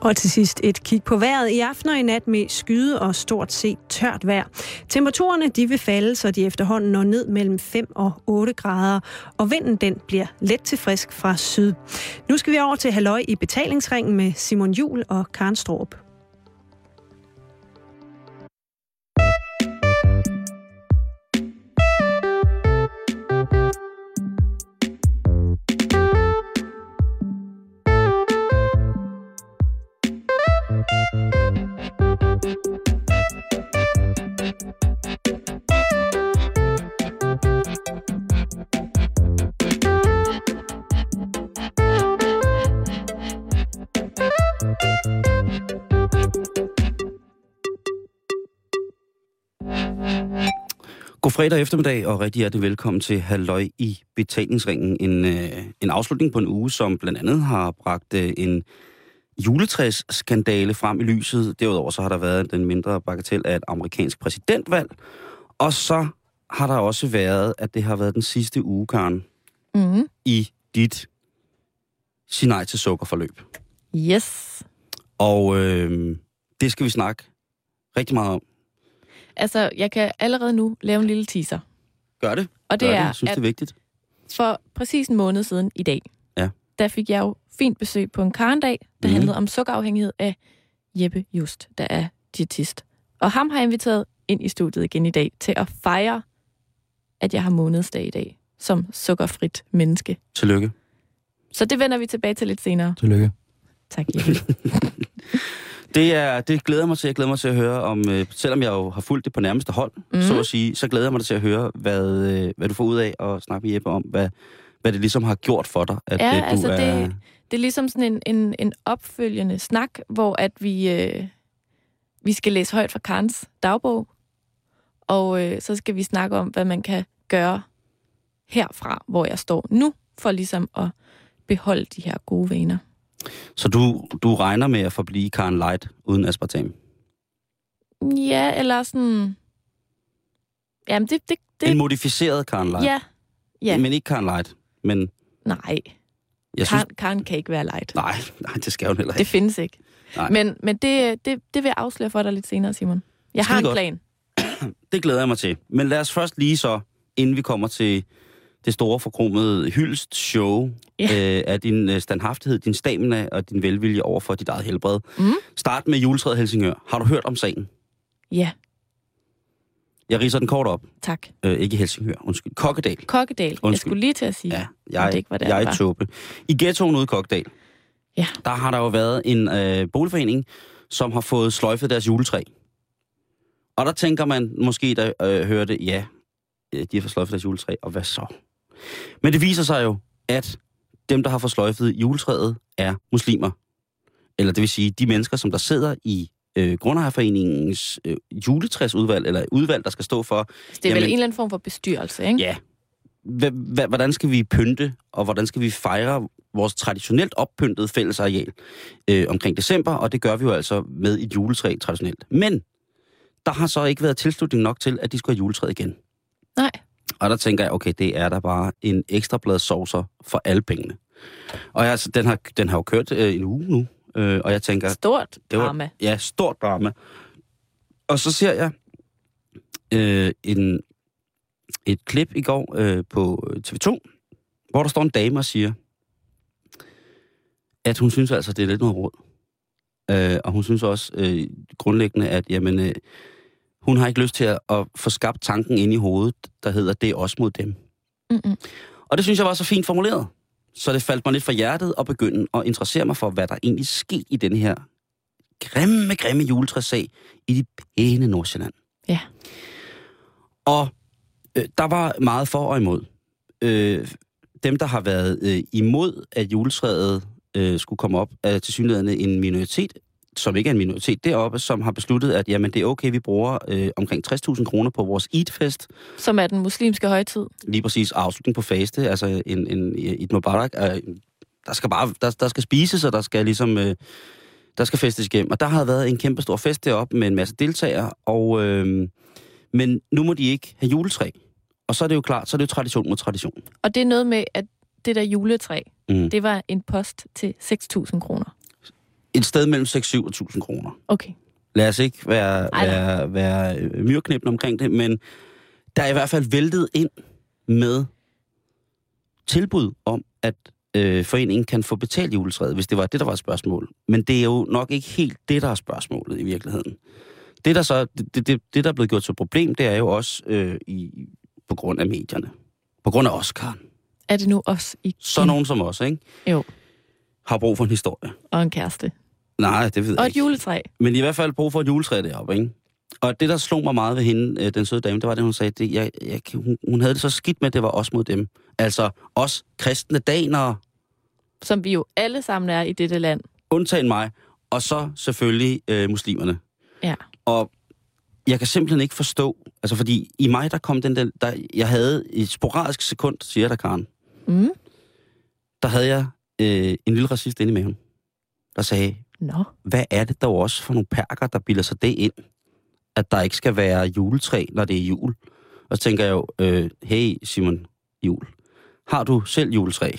Og til sidst et kig på vejret i aften og i nat med skyde og stort set tørt vejr. Temperaturerne de vil falde, så de efterhånden når ned mellem 5 og 8 grader, og vinden den bliver let til frisk fra syd. Nu skal vi over til Halløj i betalingsringen med Simon Jul og Karen Stroop. Fredag eftermiddag, og rigtig hjertelig velkommen til Halløj i betalingsringen. En, øh, en afslutning på en uge, som blandt andet har bragt øh, en juletræsskandale frem i lyset. Derudover så har der været den mindre bagatel af et amerikansk præsidentvalg. Og så har der også været, at det har været den sidste uge, Karen, Mm. i dit sig nej til sukkerforløb. Yes. Og øh, det skal vi snakke rigtig meget om. Altså, jeg kan allerede nu lave en lille teaser. Gør det. Og det Gør er, det. Jeg synes, at det er vigtigt. for præcis en måned siden i dag, Ja. der fik jeg jo fint besøg på en karendag, der Mhm. handlede om sukkerafhængighed af Jeppe Just, der er diætist. Og ham har jeg inviteret ind i studiet igen i dag til at fejre, at jeg har månedsdag i dag som sukkerfrit menneske. Tillykke. Så det vender vi tilbage til lidt senere. Tillykke. Tak, Jeppe. Det, er, det glæder mig til. Jeg glæder mig til at høre om, øh, selvom jeg jo har fulgt det på nærmeste hold, mm. Så at sige, så glæder jeg mig til at høre, hvad, øh, hvad du får ud af at snakke med Jeppe om, hvad, hvad det ligesom har gjort for dig, at Ja, øh, du altså er... det- Det er ligesom sådan en, en, en opfølgende snak, hvor at vi, øh, vi skal læse højt fra Karens dagbog, og øh, så skal vi snakke om, hvad man kan gøre herfra, hvor jeg står nu, for ligesom at beholde de her gode vaner. Så du, du regner med at forblive Karen Light uden aspartam? Ja, eller sådan... Jamen, det... det, det En modificeret Karen Light? ja, ja. Men ikke Karen Light. Men nej. jeg synes... Karen, Karen kan ikke være light. Nej, nej, det skal hun heller Det ikke. findes ikke. Nej. Men, men det, det, det vil jeg afsløre for dig lidt senere, Simon. Jeg har en Skidegodt. plan. Det glæder jeg mig til. Men lad os først lige så, inden vi kommer til det store forkromede hyldest show Ja. øh, af din øh, standhaftighed, din stamina og din velvilje over for dit eget helbred. Mm. Start med juletræet Helsingør. Har du hørt om sagen? Ja, Jeg riser den kort op. tak. Øh, ikke Helsingør, undskyld. Kokkedal. Kokkedal. Jeg Undskyld. skulle lige til at sige. Ja, jeg, det ikke var der, jeg er tåbe. I ghettoen ude i Kokkedal, Ja. der har der jo været en øh, boligforening, som har fået sløjfet deres juletræ. Og der tænker man måske, der øh, hørte, ja, øh, de har fået sløjfet deres juletræ, og hvad så? Men det viser sig jo, at dem, der har fået sløjfet juletræet, er muslimer. Eller det vil sige, de mennesker, som der sidder i øh, Grundejerforeningens øh, juletræsudvalg, eller udvalg, der skal stå for, Så det er vel Jamen- en eller anden form for bestyrelse, ikke? Ja. Hva- Hvordan skal vi pynte, og hvordan skal vi fejre vores traditionelt oppyntede fællesareal øh, omkring december, og det gør vi jo altså med et juletræ traditionelt. Men der har så ikke været tilslutning nok til, at de skulle have juletræet igen. Nej. Og der tænker jeg, okay, det er der bare en ekstra blad saucer for alle pengene. Og jeg, altså, den, har, den har jo kørt øh, en uge nu, øh, og jeg tænker, Stort det var- drama. Ja, stort drama. Og så ser jeg øh, en, et klip i går øh, på TV2, hvor der står en dame og siger, at hun synes altså, det er lidt noget råd. Øh, og hun synes også øh, grundlæggende, at jamen, øh, hun har ikke lyst til at, at få skabt tanken ind i hovedet, der hedder, det er os mod dem. Mm-mm. Og det synes jeg var så fint formuleret. Så det faldt mig lidt for hjertet at begynde at interessere mig for, hvad der egentlig skete i den her grimme, grimme juletræssag i de pæne Nordsjælland. Ja. Og øh, der var meget for og imod. Øh, dem, der har været øh, imod, at juletræet øh, skulle komme op, er til synligheden en minoritet, som ikke er en minoritet deroppe, som har besluttet, at jamen, det er okay, vi bruger øh, omkring 60.000 kroner på vores Eid-fest, Som er den muslimske højtid. lige præcis afslutning på faste, altså en, en Eid Mubarak, er, der skal bare, der, der skal spises, og der skal ligesom, øh, der skal festes igennem. Og der har været en kæmpe stor fest deroppe med en masse deltagere, og, øh, men nu må de ikke have juletræ. Og så er det jo klart, så er det jo tradition mod tradition. Og det er noget med, at det der juletræ, Mm. det var en post til 6.000 kroner. Et sted mellem 6-7 og 1000 kroner. Okay. Lad os ikke være, Ej være, være øh, myrknæppende omkring det, men der er i hvert fald væltet ind med tilbud om, at øh, foreningen kan få betalt juletræet, hvis det var det, der var et spørgsmål. Men det er jo nok ikke helt det, der er spørgsmålet i virkeligheden. Det, der så, det, det, det der er blevet gjort til et problem, det er jo også øh, i, på grund af medierne. På grund af Oscar. Er det nu os i Så nogen som os, ikke? Jo. Har brug for en historie. og en kæreste? Nej, det ved jeg Og et ikke. juletræ. Men i hvert fald brug for et juletræ deroppe, ikke? Og det, der slog mig meget ved hende, øh, den søde dame, det var det, hun sagde, det, jeg, jeg, hun, hun havde det så skidt med, at det var os mod dem. Altså os kristne danere, Som vi jo alle sammen er i dette land. undtagen mig, og så selvfølgelig øh, muslimerne. Ja. Og jeg kan simpelthen ikke forstå, altså fordi i mig, der kom den der, der jeg havde i et sporadisk sekund, siger der Karen, Mm. der havde jeg øh, en lille racist inde i maven, der sagde, Nå. hvad er det dog også for nogle perker, der bilder sig det ind, at der ikke skal være juletræ, når det er jul? Og så tænker jeg jo, øh, hey Simon Jul, har du selv juletræ?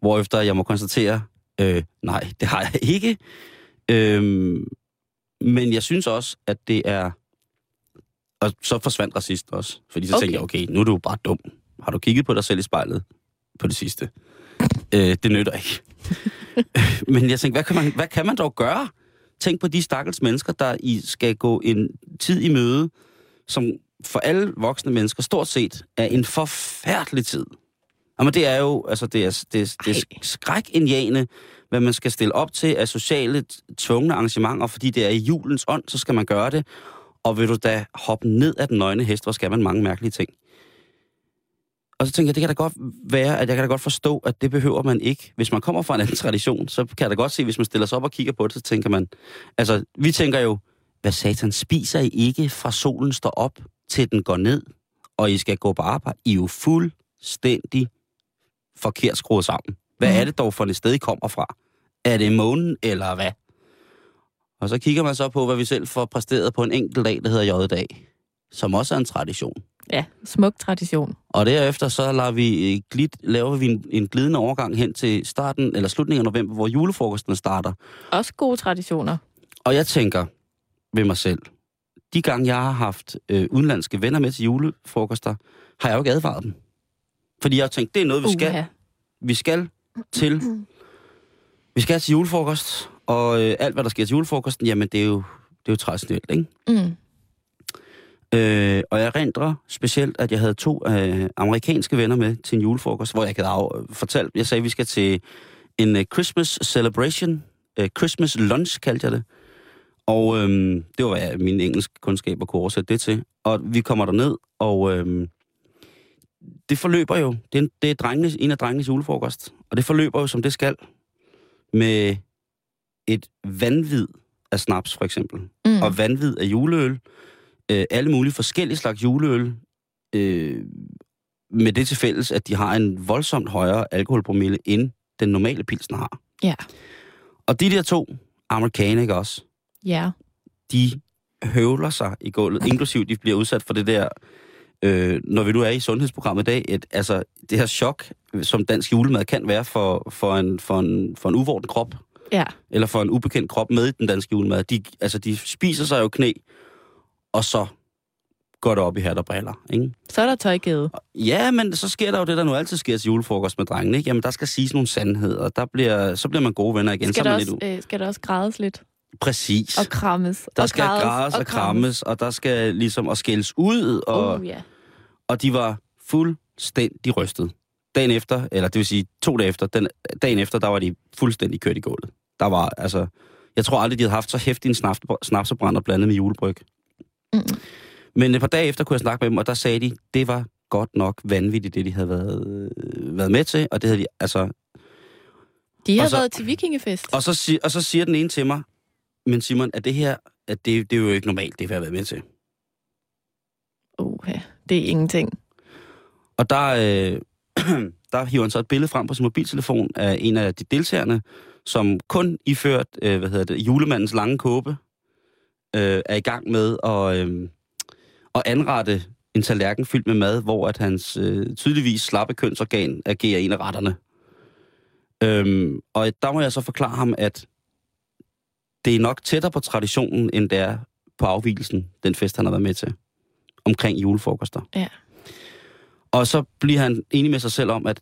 Hvorefter jeg må konstatere, øh, nej, det har jeg ikke. Øhm, men jeg synes også, at det er... Og så forsvandt racist også. Fordi så okay. Tænker jeg, okay, nu er du bare dum. Har du kigget på dig selv i spejlet på det sidste? Øh, det nytter ikke. Men jeg tænkte, hvad kan, man, hvad kan man dog gøre? Tænk på de stakkels mennesker, der i skal gå en tid i møde, som for alle voksne mennesker stort set er en forfærdelig tid. Jamen det er jo, altså det er, det det er skrækindjagende, hvad man skal stille op til af sociale tvungne arrangementer, fordi det er i julens ånd, så skal man gøre det. Og vil du da hoppe ned af den nøgne hest, hvor skal man mange mærkelige ting. Og så tænker jeg, det kan da godt være, at jeg kan da godt forstå, at det behøver man ikke. Hvis man kommer fra en anden tradition, så kan jeg da godt se, hvis man stiller sig op og kigger på det, så tænker man, altså vi tænker jo, hvad satan spiser I ikke fra solen står op til den går ned, og I skal gå på arbejde? I er jo fuldstændig forkert skruet sammen. Hvad Mhm. er det dog for et sted, I kommer fra? Er det månen, eller hvad? Og så kigger man så på, hvad vi selv får præsteret på en enkelt dag, der hedder J-dag, som også er en tradition. Ja, smuk tradition. Og derefter så lader vi, øh, glid, laver vi en, en glidende overgang hen til starten, eller slutningen af november, hvor julefrokosten starter. Også gode traditioner. Og jeg tænker ved mig selv, de gange jeg har haft øh, udenlandske venner med til julefrokoster, har jeg jo ikke advaret dem. Fordi jeg har tænkt, det er noget, vi skal. Uha. Vi skal til, vi skal til julefrokost, og øh, alt, hvad der sker til julefrokosten, jamen det er jo, det er jo traditionelt, ikke? Mm. Øh, og jeg rendrer specielt, at jeg havde to øh, amerikanske venner med til en julefrokost, hvor jeg havde af, fortalt, jeg sagde, at vi skal til en øh, Christmas celebration, øh, Christmas lunch kaldte jeg det. Og øh, det var, hvad mine engelske kundskaber kunne oversætte det til. Og vi kommer der ned og øh, det forløber jo, det er, en, det er drengenes, en af drengenes julefrokost, og det forløber jo, som det skal, med et vanvid af snaps, for eksempel Mm. og vanvid af juleøl. Øh, alle mulige forskellige slags juleøl. Øh, med det til fælles, at de har en voldsomt højere alkoholpromille, end den normale pilsen har. Ja. Og de der to amerikanere også, Ja. de høvler sig i gulvet, inklusiv de bliver udsat for det der, øh, når vi nu er i sundhedsprogrammet i dag, et, altså det her chok, som dansk julemad kan være for, for, en, for, en, for en uvorten krop, Ja. eller for en ubekendt krop med i den danske julemad. De, altså, de spiser sig jo knæ, og så går det op i hat og briller, ikke? Så er der tøjgade. Ja, men så sker der jo det, der nu altid sker til julefrokost med drengene, ikke? Jamen, der skal siges nogle sandheder, der bliver, så bliver man gode venner igen. Skal så er der, også, lidt øh, skal der også grædes lidt? Præcis. Og krammes. der og skal grædes og krammes, og der skal ligesom og skældes ud, og, Oh, ja. og de var fuldstændig rystet. Dagen efter, eller det vil sige to dage efter, den, dagen efter, der var de fuldstændig kørt i gulvet. Der var, altså, jeg tror aldrig, de havde haft så hæftig en snaps, snapsebrænder blandet med julebryg. Mm. Men et par dage efter kunne jeg snakke med dem, og der sagde de, det var godt nok vanvittigt, det de havde været, øh, været med til, og det havde de, altså... De har så- været til vikingefest. Og så, og så siger den ene til mig, men Simon, at det her, at det, det er jo ikke normalt, det vi har været med til. Uha, det er ingenting. Og der, øh, der hiver han så et billede frem på sin mobiltelefon af en af de deltagerne, som kun iført, øh, hvad hedder det, julemandens lange kåbe, øh, er i gang med at, øh, at anrette en tallerken fyldt med mad, hvor at hans øh, tydeligvis slappe kønsorgan agerer en af retterne. Øhm, og der må jeg så forklare ham, at det er nok tættere på traditionen, end det er på afvielsen, den fest, han har været med til, omkring julefrokoster. Ja. Og så bliver han enig med sig selv om, at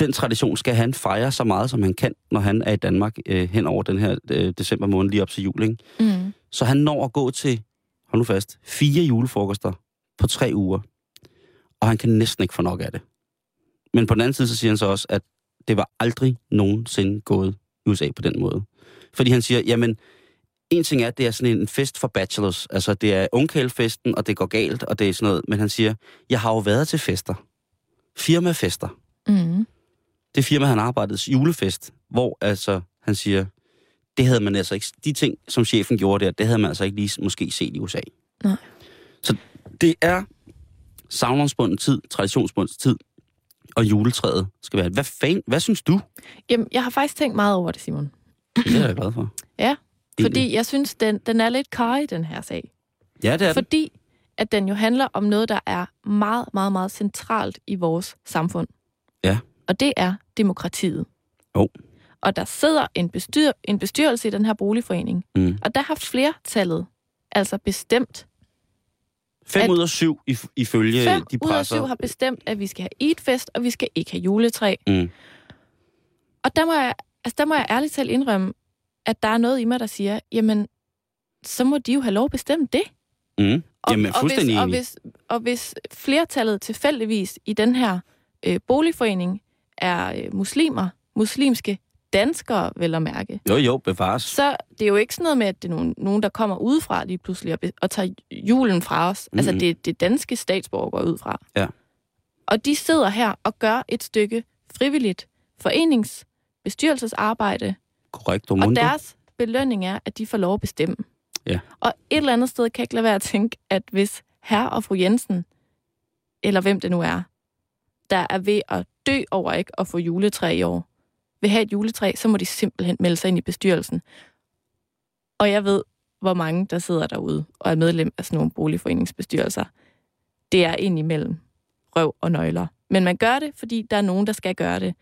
den tradition skal han fejre så meget, som han kan, når han er i Danmark øh, hen over den her øh, december måned lige op til jul. Ikke? Mm. Så han når at gå til, hold nu fast, fire julefrokoster på tre uger. Og han kan næsten ikke få nok af det. Men på den anden side, så siger han så også, at det var aldrig nogensinde gået i USA på den måde. Fordi han siger, jamen, en ting er, at det er sådan en fest for bachelors. Altså, det er ungkælfesten, og det går galt, og det er sådan noget. Men han siger, jeg har jo været til fester. Firmafester. Mm. Det firma, han arbejdede julefest, hvor altså, han siger, det havde man altså ikke, de ting, som chefen gjorde der, det havde man altså ikke lige måske set i USA. Nej. Så det er savnomsbunden tid, traditionsbunden tid, og juletræet skal være. Hvad, fan, hvad synes du? Jamen, jeg har faktisk tænkt meget over det, Simon. Det er jeg glad for. Ja, Egentlig. fordi jeg synes, den, den er lidt i den her sag. Ja, det er. Fordi at den jo handler om noget, der er meget, meget, meget centralt i vores samfund. Ja. Og det er demokratiet. Jo. Og der sidder en, bestyr, en bestyrelse i den her boligforening, Mm. og der har flertallet altså bestemt, Fem At- ud af syv i, ifølge fem de ud af presser. syv har bestemt, at vi skal have eatfest, og vi skal ikke have juletræ. Mm. Og der må jeg, altså der må jeg ærligt talt indrømme, at der er noget i mig, der siger, jamen, så må de jo have lov at bestemme det. Mm. Og, Jamen, og, hvis, og, hvis, og hvis flertallet tilfældigvis i den her øh, boligforening er øh, muslimer, muslimske danskere, vel at mærke, Jo, jo, bevares. så det er jo ikke sådan noget med, at det er nogen, nogen der kommer udefra lige pludselig og, og tager julen fra os. Mm-hmm. Altså, det det danske statsborger går ud fra. Ja. Og de sidder her og gør et stykke frivilligt forenings bestyrelsesarbejde, Korrekt, og Mundo. deres belønning er, at de får lov at bestemme. Ja. Og et eller andet sted kan jeg ikke lade være at tænke, at hvis herr og fru Jensen, eller hvem det nu er, der er ved at dø over ikke at få juletræ i år, vil have et juletræ, så må de simpelthen melde sig ind i bestyrelsen. Og jeg ved, hvor mange, der sidder derude og er medlem af sådan nogle boligforeningsbestyrelser. Det er indimellem røv og nøgler. Men man gør det, fordi der er nogen, der skal gøre det.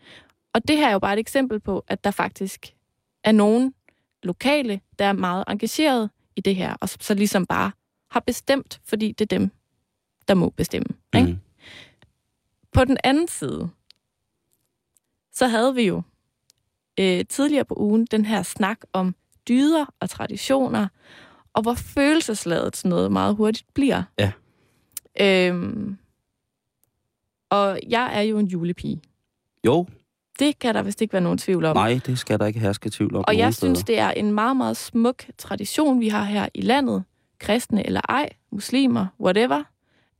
Og det her er jo bare et eksempel på, at der faktisk er nogen lokale, der er meget engageret i det her, og så ligesom bare har bestemt, fordi det er dem, der må bestemme. Ikke? Mm. På den anden side, så havde vi jo øh, tidligere på ugen den her snak om dyder og traditioner, og hvor følelsesladet sådan noget meget hurtigt bliver. Ja. Øhm, og jeg er jo en julepige. Jo, Det kan der vist ikke være nogen tvivl om. nej, det skal der ikke herske tvivl om. Og jeg steder. synes, det er en meget, meget smuk tradition, vi har her i landet, kristne eller ej, muslimer, whatever,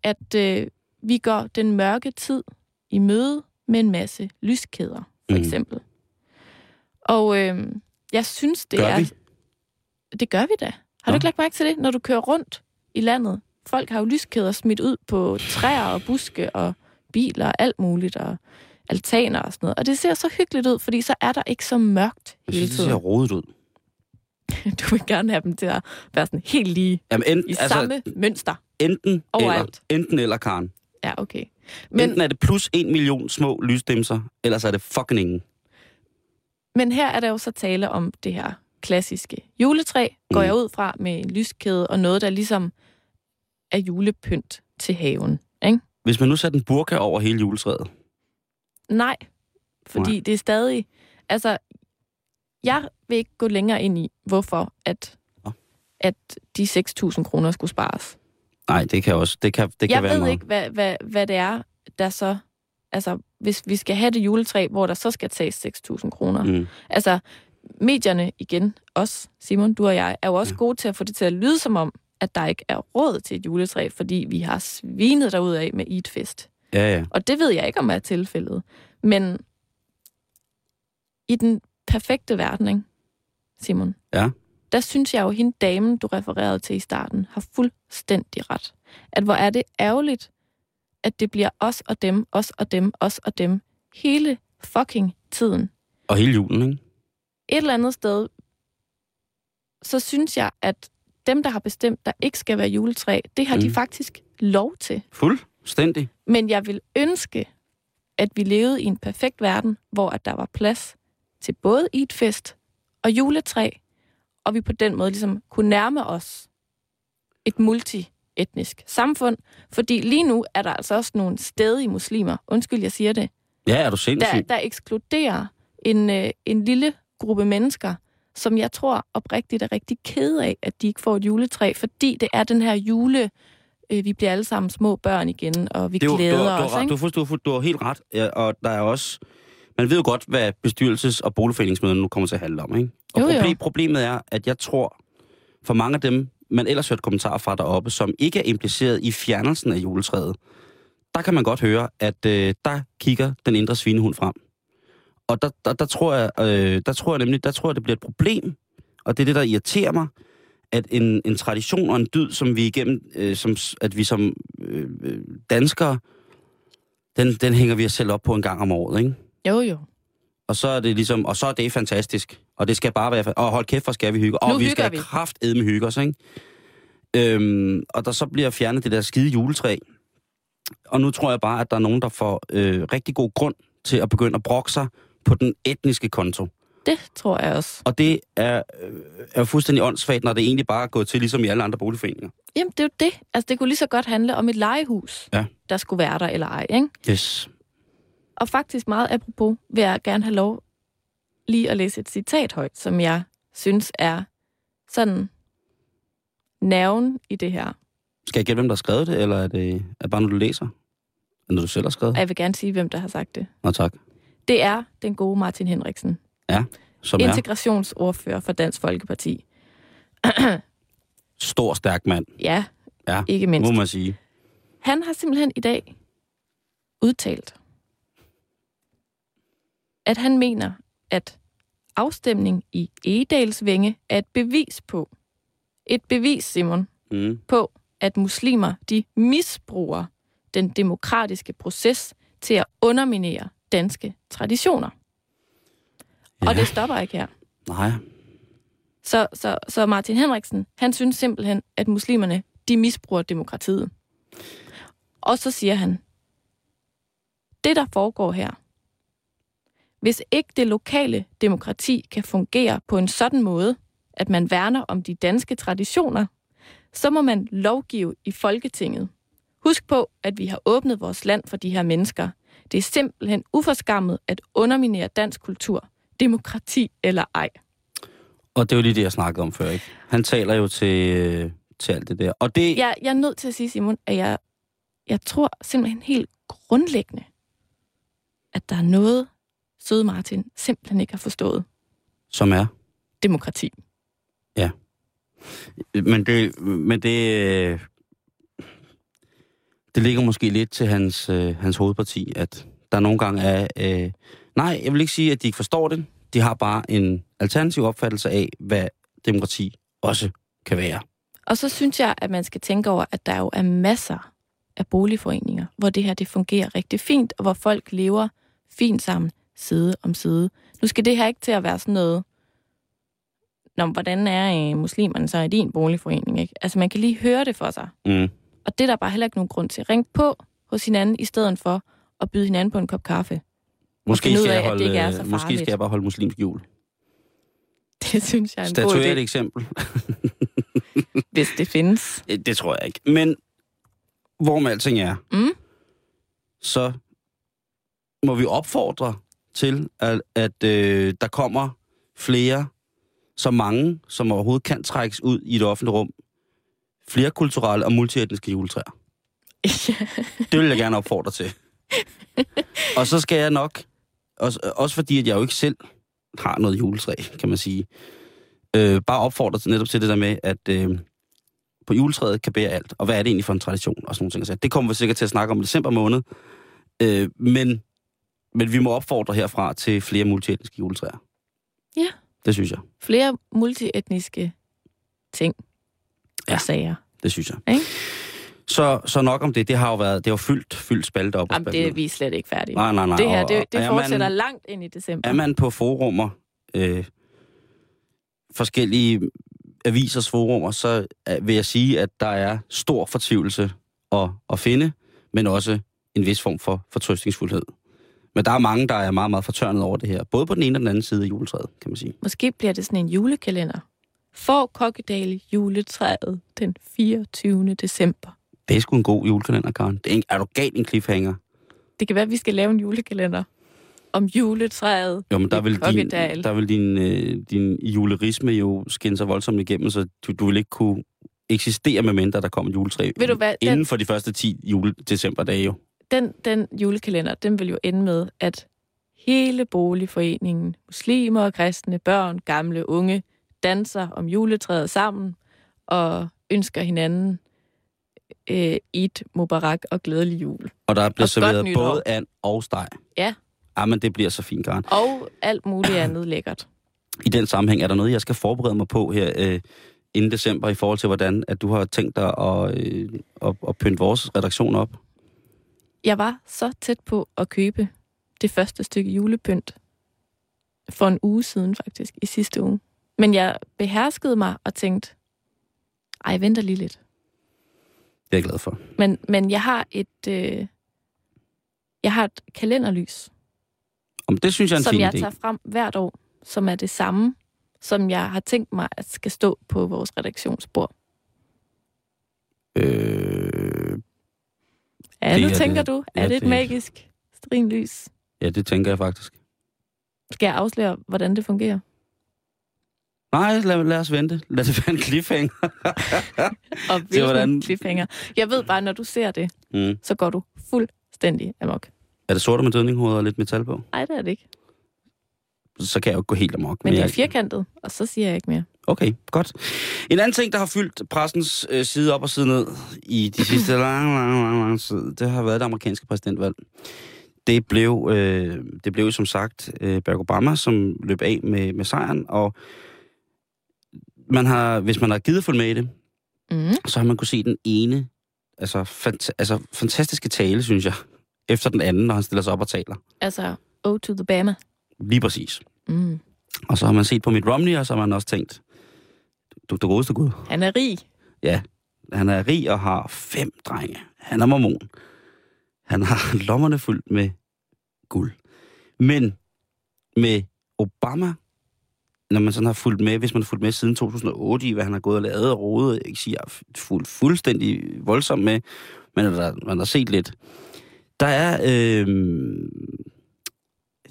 at øh, vi går den mørke tid i møde med en masse lyskæder, for Mhm. eksempel. Og øh, jeg synes, det Gør er... vi? Det gør vi da. Har Nå. du ikke lagt mærke til det, når du kører rundt i landet? Folk har jo lyskæder smidt ud på træer og buske og biler og alt muligt, og altaner og sådan noget. Og det ser så hyggeligt ud, fordi så er der ikke så mørkt Jeg hele synes, det tiden. ser rodet ud. Du vil gerne have dem til at være sådan helt lige Jamen, enten, i altså, samme mønster. enten, eller, Overalt. enten eller, Karen. Ja, okay. Men, enten er det plus en million små lysdimser, eller så er det fucking ingen. men her er der jo så tale om det her klassiske juletræ, går Mm. jeg ud fra med en lyskæde og noget, der ligesom er julepynt til haven. Ikke? Hvis man nu satte en burka over hele juletræet, Nej, fordi Nej. det er stadig... Altså, jeg vil ikke gå længere ind i, hvorfor at, Nå. at de 6.000 kroner skulle spares. Nej, det kan også, det kan, det kan jeg være ved meget. ikke, hvad, hvad, hvad det er, der så... Altså, hvis vi skal have det juletræ, hvor der så skal tages 6.000 kroner. Mm. Altså, medierne igen, os, Simon, du og jeg, er jo også Ja. ja. gode til at få det til at lyde som om, at der ikke er råd til et juletræ, fordi vi har svinet derud af med Eatfest. Ja, ja. Og det ved jeg ikke, om er tilfældet. Men i den perfekte verden, ikke, Simon? Ja. Der synes jeg jo, at hende damen, du refererede til i starten, har fuldstændig ret. At hvor er det ærgerligt, at det bliver os og dem, os og dem, os og dem, hele fucking tiden. Og hele julen, ikke? Et eller andet sted, så synes jeg, at dem, der har bestemt, der ikke skal være juletræ, det har mm. de faktisk lov til. Fuldstændig. Men jeg vil ønske, at vi levede i en perfekt verden, hvor at der var plads til både et fest og juletræ, og vi på den måde ligesom kunne nærme os et multietnisk samfund. Fordi lige nu er der altså også nogle stedige muslimer, undskyld, jeg siger det, Ja, er du der, sindssyg? der ekskluderer en, øh, en lille gruppe mennesker, som jeg tror oprigtigt er rigtig kede af, at de ikke får et juletræ, fordi det er den her jule, øh, vi bliver alle sammen små børn igen, og vi Det jo- glæder du, du, os. ikke? du, du, du, du har helt ret, ja, og der er også... Man ved jo godt, hvad bestyrelses- og boligforeningsmøderne nu kommer til at handle om, ikke? Og Jo, jo. proble- problemet er, at jeg tror, for mange af dem, man ellers hørt kommentarer fra deroppe, som ikke er impliceret i fjernelsen af juletræet, der kan man godt høre, at øh, der kigger den indre svinehund frem. Og der, der, der, tror jeg, øh, der tror jeg nemlig, der tror jeg, det bliver et problem, og det er det, der irriterer mig, at en, en tradition og en dyd, som vi igennem, øh, som, at vi som øh, øh, danskere, den, den hænger vi os selv op på en gang om året, ikke? Jo, jo. Og så er det ligesom, og så er det fantastisk. Og det skal bare være, og hold kæft, hvor skal vi hygge. Og Nu vi skal vi. kraftedme hygge os, ikke? Øhm, og der så bliver fjernet det der skide juletræ. Og nu tror jeg bare, at der er nogen, der får øh, rigtig god grund til at begynde at brokke sig på den etniske konto. Det tror jeg også. Og det er, øh, er fuldstændig åndssvagt, når det egentlig bare er gået til, ligesom i alle andre boligforeninger. Jamen, det er jo det. Altså, det kunne lige så godt handle om et legehus, Ja. der skulle være der eller ej, ikke? Yes. Og faktisk meget apropos vil jeg gerne have lov lige at læse et citat højt, som jeg synes er sådan nerven i det her. Skal jeg gætte, hvem der har skrevet det, eller er det, er det bare, når du læser? Eller når du selv har skrevet? Jeg vil gerne sige, hvem der har sagt det. Nå tak. Det er den gode Martin Henriksen, Som er integrationsordfører for Dansk Folkeparti. stor, stærk mand, Ja, Ja, ikke mindst. må man sige. Han har simpelthen i dag udtalt, at han mener, at afstemning i Egedalsvænge er et bevis på, et bevis, Simon, Mm. på, at muslimer de misbruger den demokratiske proces til at underminere danske traditioner. Ja. Og det stopper ikke her. Nej. Så, så, så Martin Henriksen, han synes simpelthen, at muslimerne, de misbruger demokratiet. Og så siger han, det der foregår her, hvis ikke det lokale demokrati kan fungere på en sådan måde, at man værner om de danske traditioner, så må man lovgive i Folketinget. Husk på, at vi har åbnet vores land for de her mennesker. Det er simpelthen uforskammet at underminere dansk kultur, demokrati eller ej. Og det er jo lige det, jeg snakkede om før, ikke? Han taler jo til, øh, til alt det der. Og det, jeg, jeg er nødt til at sige, Simon, at jeg, jeg tror simpelthen helt grundlæggende, at der er noget, søde Martin simpelthen ikke har forstået. som er... Demokrati. Men det, men det, det ligger måske lidt til hans, øh, hans hovedparti, at der nogle gange er... Øh, nej, jeg vil ikke sige, at de ikke forstår det. De har bare en alternativ opfattelse af, hvad demokrati også kan være. Og så synes jeg, at man skal tænke over, at der jo er masser af boligforeninger, hvor det her det fungerer rigtig fint, og hvor folk lever fint sammen, side om side. Nu skal det her ikke til at være sådan noget, Nå, hvordan er øh, muslimerne så i din boligforening? Ikke? Altså, man kan lige høre det for sig. Mm. Og det er der bare heller ikke nogen grund til. Ring på hos hinanden, i stedet for at byde hinanden på en kop kaffe. Måske, skal af, jeg at det ikke er så holde, måske skal jeg bare holde muslimsk jul. Det synes jeg er en god Statuere et idé, eksempel. hvis det findes. Øh, Det tror jeg ikke. Men hvor med alting er, Mm. så må vi opfordre til, at, at øh, der kommer flere, så mange, som overhovedet kan trækkes ud i det offentlige rum, flere kulturelle og multietniske juletræer. Det vil jeg gerne opfordre til. og så skal jeg nok, også, også fordi at jeg jo ikke selv har noget juletræ, kan man sige, øh, bare opfordre til, netop til det der med, at øh, på juletræet kan bære alt. Og hvad er det egentlig for en tradition? Og sådan nogle ting. Så det kommer vi sikkert til at snakke om i december måned. Øh, men, men vi må opfordre herfra til flere multietniske juletræer. Ja. Det synes jeg. Flere multietniske ting Ja. og sager. Det synes jeg. Ikke? Så, så nok om det. Det har jo været, det har fyldt, fyldt spalte op. Jamen, det er vi slet ikke færdige. Nej, nej, nej. det her, det, det er fortsætter man, langt ind i december. Er man på forumer, øh, forskellige avisers forumer, så øh, vil jeg sige, at der er stor fortvivlelse at, at finde, men også en vis form for fortrøstningsfuldhed. Men der er mange, der er meget, meget fortørnet over det her. Både på den ene og den anden side af juletræet, kan man sige. Måske bliver det sådan en julekalender. får Kokkedal juletræet den 24. december. Det er sgu en god julekalender, Karen. Det er, en, er du galt en cliffhanger? Det kan være, at vi skal lave en julekalender om juletræet Jo, men der vil din, der vil din, øh, din julerisme jo skinne sig voldsomt igennem, så du, du vil ikke kunne eksistere med mindre, der kommer et juletræ Ved du hvad, inden den- for de første 10 jule decemberdage jo. Den, den julekalender, den vil jo ende med, at hele boligforeningen, muslimer og kristne, børn, gamle, unge, danser om juletræet sammen og ønsker hinanden øh, Eid Mubarak og glædelig jul. Og der bliver Og serveret både and og steg. Ja. Ah, men det bliver så fint, Karen. Og alt muligt andet lækkert. I den sammenhæng er der noget, jeg skal forberede mig på her øh, inden december, i forhold til, hvordan at du har tænkt dig at, øh, at, at pynte vores redaktion op. Jeg var så tæt på at købe det første stykke julepynt for en uge siden faktisk, i sidste uge. Men jeg beherskede mig og tænkte, ej, jeg venter lige lidt. Det er jeg glad for. Men, men jeg har et, øh, jeg har et kalenderlys, Om det synes jeg er en som jeg idé. tager frem hvert år, som er det samme, som jeg har tænkt mig, at skal stå på vores redaktionsbord. Øh, Ja, Det er tænker det. du, er Ja, det et det- magisk strinlys? ja, det tænker jeg faktisk. Skal jeg afsløre, hvordan det fungerer? Nej, lad, lad os vente. Lad det være en cliffhanger. Og hvilken hvordan- cliffhanger. Jeg ved bare, når du ser det, Mm. så går du fuldstændig amok. Er det sorte med dødninghoveder og lidt metal på? Nej, det er det ikke. Så kan jeg jo ikke gå helt amok. Men det er firkantet, og så siger jeg ikke mere. Okay, godt. En anden ting, der har fyldt pressens øh, side op og side ned i de sidste lang, lang, lang, lang tid, det har været det amerikanske præsidentvalg. Det blev, øh, det blev som sagt øh, Barack Obama, som løb af med, med sejren, og man har, hvis man har givet følge med i det, Mm. så har man kunne se den ene, altså, fant- altså fantastiske tale, synes jeg, efter den anden, når han stiller sig op og taler. Altså, O to the Bama. Lige præcis. Mm. Og så har man set på Mitt Romney, og så har man også tænkt, du det godeste Gud. Han er rig. Ja, han er rig og har fem drenge. Han er mormon. Han har lommerne fyldt med guld. Men med Obama, når man sådan har fulgt med, hvis man har fulgt med siden 2008 i, hvad han har gået og lavet og rodet, ikke siger, jeg er fuld, fuldstændig voldsomt med, men der, man har set lidt. Der er, øh,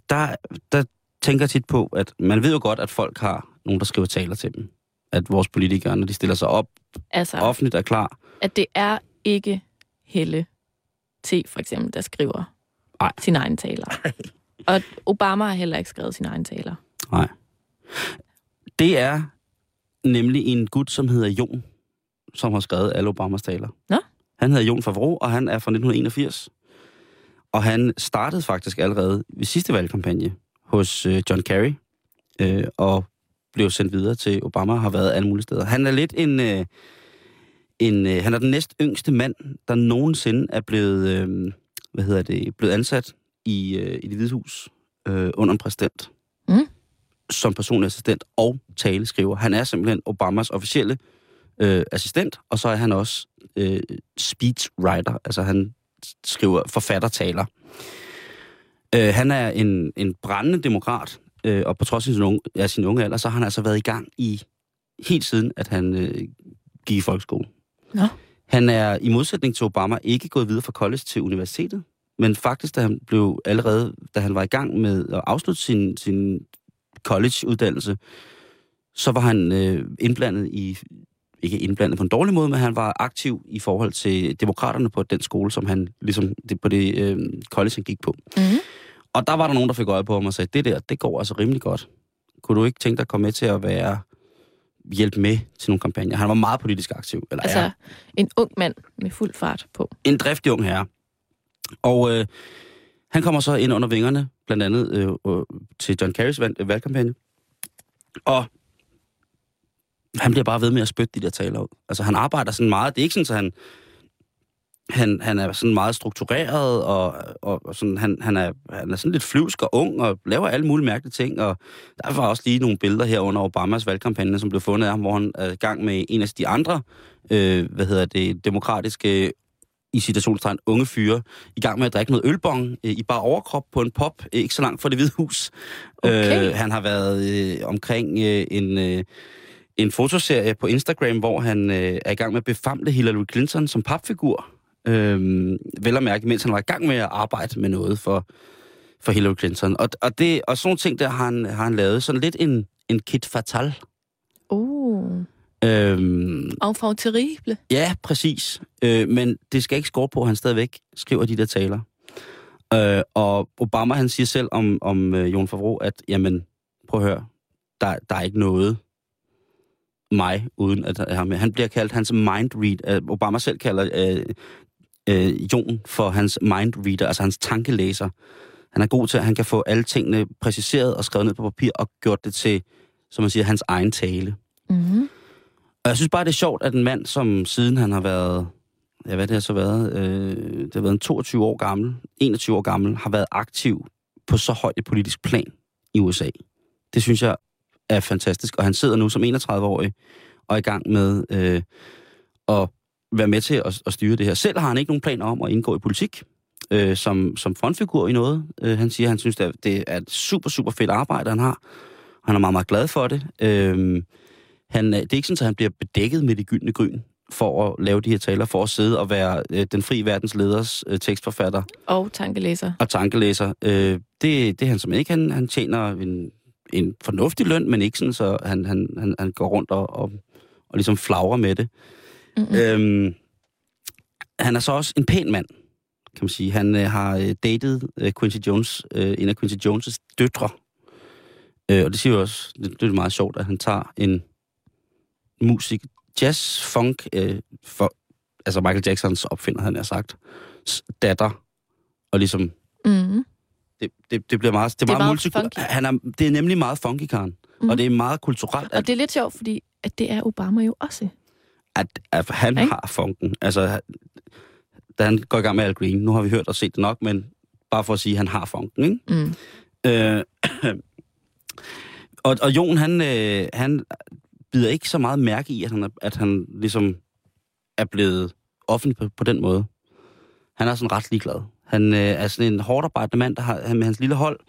der, der tænker jeg tit på, at man ved jo godt, at folk har nogen, der skriver taler til dem. At vores politikere, når de stiller sig op Altså, offentligt er klar. at det er ikke Helle T. for eksempel, der skriver Nej. sine egne taler. Og Obama har heller ikke skrevet sine egne taler. Nej. Det er nemlig en gut, som hedder Jon, som har skrevet alle Obamas taler. Nå. Han hedder Jon Favreau, og han er fra 1981. Og han startede faktisk allerede ved sidste valgkampagne hos øh, John Kerry, øh, og blev sendt videre til Obama har været alle mulige steder. Han er lidt en... Øh, en øh, han er den næst yngste mand, der nogensinde er blevet, øh, hvad hedder det, blevet ansat i, øh, i det hvide hus øh, under en præsident. Mm. Som personlig assistent og taleskriver. Han er simpelthen Obamas officielle øh, assistent, og så er han også øh, speechwriter, altså han skriver forfattertaler. Øh, han er en, en brændende demokrat, øh, og på trods af sin unge, af sin unge alder, så har han altså været i gang i helt siden, at han øh, gik i folkeskole. Nå. Han er i modsætning til Obama ikke gået videre fra college til universitetet, men faktisk, da han blev allerede, da han var i gang med at afslutte sin, sin college-uddannelse, så var han øh, indblandet i, ikke indblandet på en dårlig måde, men han var aktiv i forhold til demokraterne på den skole, som han, ligesom det, på det øh, college, han gik på. Mm. Og der var der nogen, der fik øje på ham og sagde, det der, det går altså rimelig godt. Kunne du ikke tænke dig at komme med til at være hjælpe med til nogle kampagner? Han var meget politisk aktiv, eller Altså, er en ung mand med fuld fart på. en driftig ung herre. Og øh, han kommer så ind under vingerne, blandt andet øh, øh, til John Kerrys valg, valgkampagne. Og han bliver bare ved med at spytte de der taler ud. Altså han arbejder sådan meget, det er ikke sådan, at han, han, han er sådan meget struktureret, og, og, og sådan, han, han, er, han er sådan lidt flyvsk og ung, og laver alle mulige mærkelige ting, og der var også lige nogle billeder her under Obamas valgkampagne, som blev fundet af ham, hvor han er i gang med en af de andre, øh, hvad hedder det, demokratiske i citationstegn unge fyre, i gang med at drikke noget ølbong øh, i bare overkrop på en pop, øh, ikke så langt fra det hvide hus. Okay. Øh, han har været øh, omkring øh, en, øh, en fotoserie på Instagram, hvor han øh, er i gang med at befamle Hillary Clinton som papfigur. Øh, vel at mærke, mens han var i gang med at arbejde med noget for, for Hillary Clinton. Og, og, det, og sådan nogle ting, der har han, har han lavet. Sådan lidt en, en kit fatal. Uh. Øhm, Enfant terrible. Ja, præcis. Øh, men det skal ikke score på, at han stadigvæk skriver de der taler. Øh, og Obama, han siger selv om, om øh, Jon Favreau, at jamen, prøv at høre, der, der er ikke noget mig, uden at han, han bliver kaldt hans mind read. Øh, Obama selv kalder øh, øh, Jon for hans mind reader, altså hans tankelæser. Han er god til, at han kan få alle tingene præciseret og skrevet ned på papir og gjort det til, som man siger, hans egen tale. Mm-hmm. Og jeg synes bare, det er sjovt, at en mand, som siden han har været, ja, hvad det har så været, øh, det har været en 22 år gammel, 21 år gammel, har været aktiv på så højt et politisk plan i USA. Det synes jeg er fantastisk, og han sidder nu som 31-årig og er i gang med øh, at være med til at, at styre det her. Selv har han ikke nogen planer om at indgå i politik øh, som, som frontfigur i noget. Øh, han siger, at han synes, det er, det er et super, super fedt arbejde, han har. Han er meget, meget glad for det. Øh, han, det er ikke sådan, at han bliver bedækket med de gyldne gryn for at lave de her taler, for at sidde og være øh, den fri verdens leders øh, tekstforfatter. Og tankelæser. Og tankelæser. Øh, det, det er han som ikke. Han, han tjener en, en fornuftig løn, men ikke sådan, så han, han, han, han går rundt og, og, og ligesom flagrer med det. Mm-hmm. Øhm, han er så også en pæn mand, kan man sige. Han øh, har øh, datet øh, Quincy Jones, øh, en af Quincy Jones' døtre. Øh, og det siger jo også, det, det er meget sjovt, at han tager en musik, jazz, funk, øh, for, altså Michael Jacksons opfinder, han har sagt, datter, og ligesom, mm-hmm. det, det, det bliver meget, det er, det er meget, meget multi- han er, det er nemlig meget funky, Karen, mm. og det er meget kulturelt. At, og det er lidt sjovt, fordi at det er Obama jo også. At, at han okay. har funken, altså, da han går i gang med Al Green, nu har vi hørt og set det nok, men bare for at sige, at han har funken, ikke? Mm. Øh, og, og Jon, han, øh, han bider ikke så meget mærke i, at han, er, at han ligesom er blevet offentlig på, på den måde. Han er sådan ret ligeglad. Han øh, er sådan en hårdt arbejdende mand, der har med hans lille hold,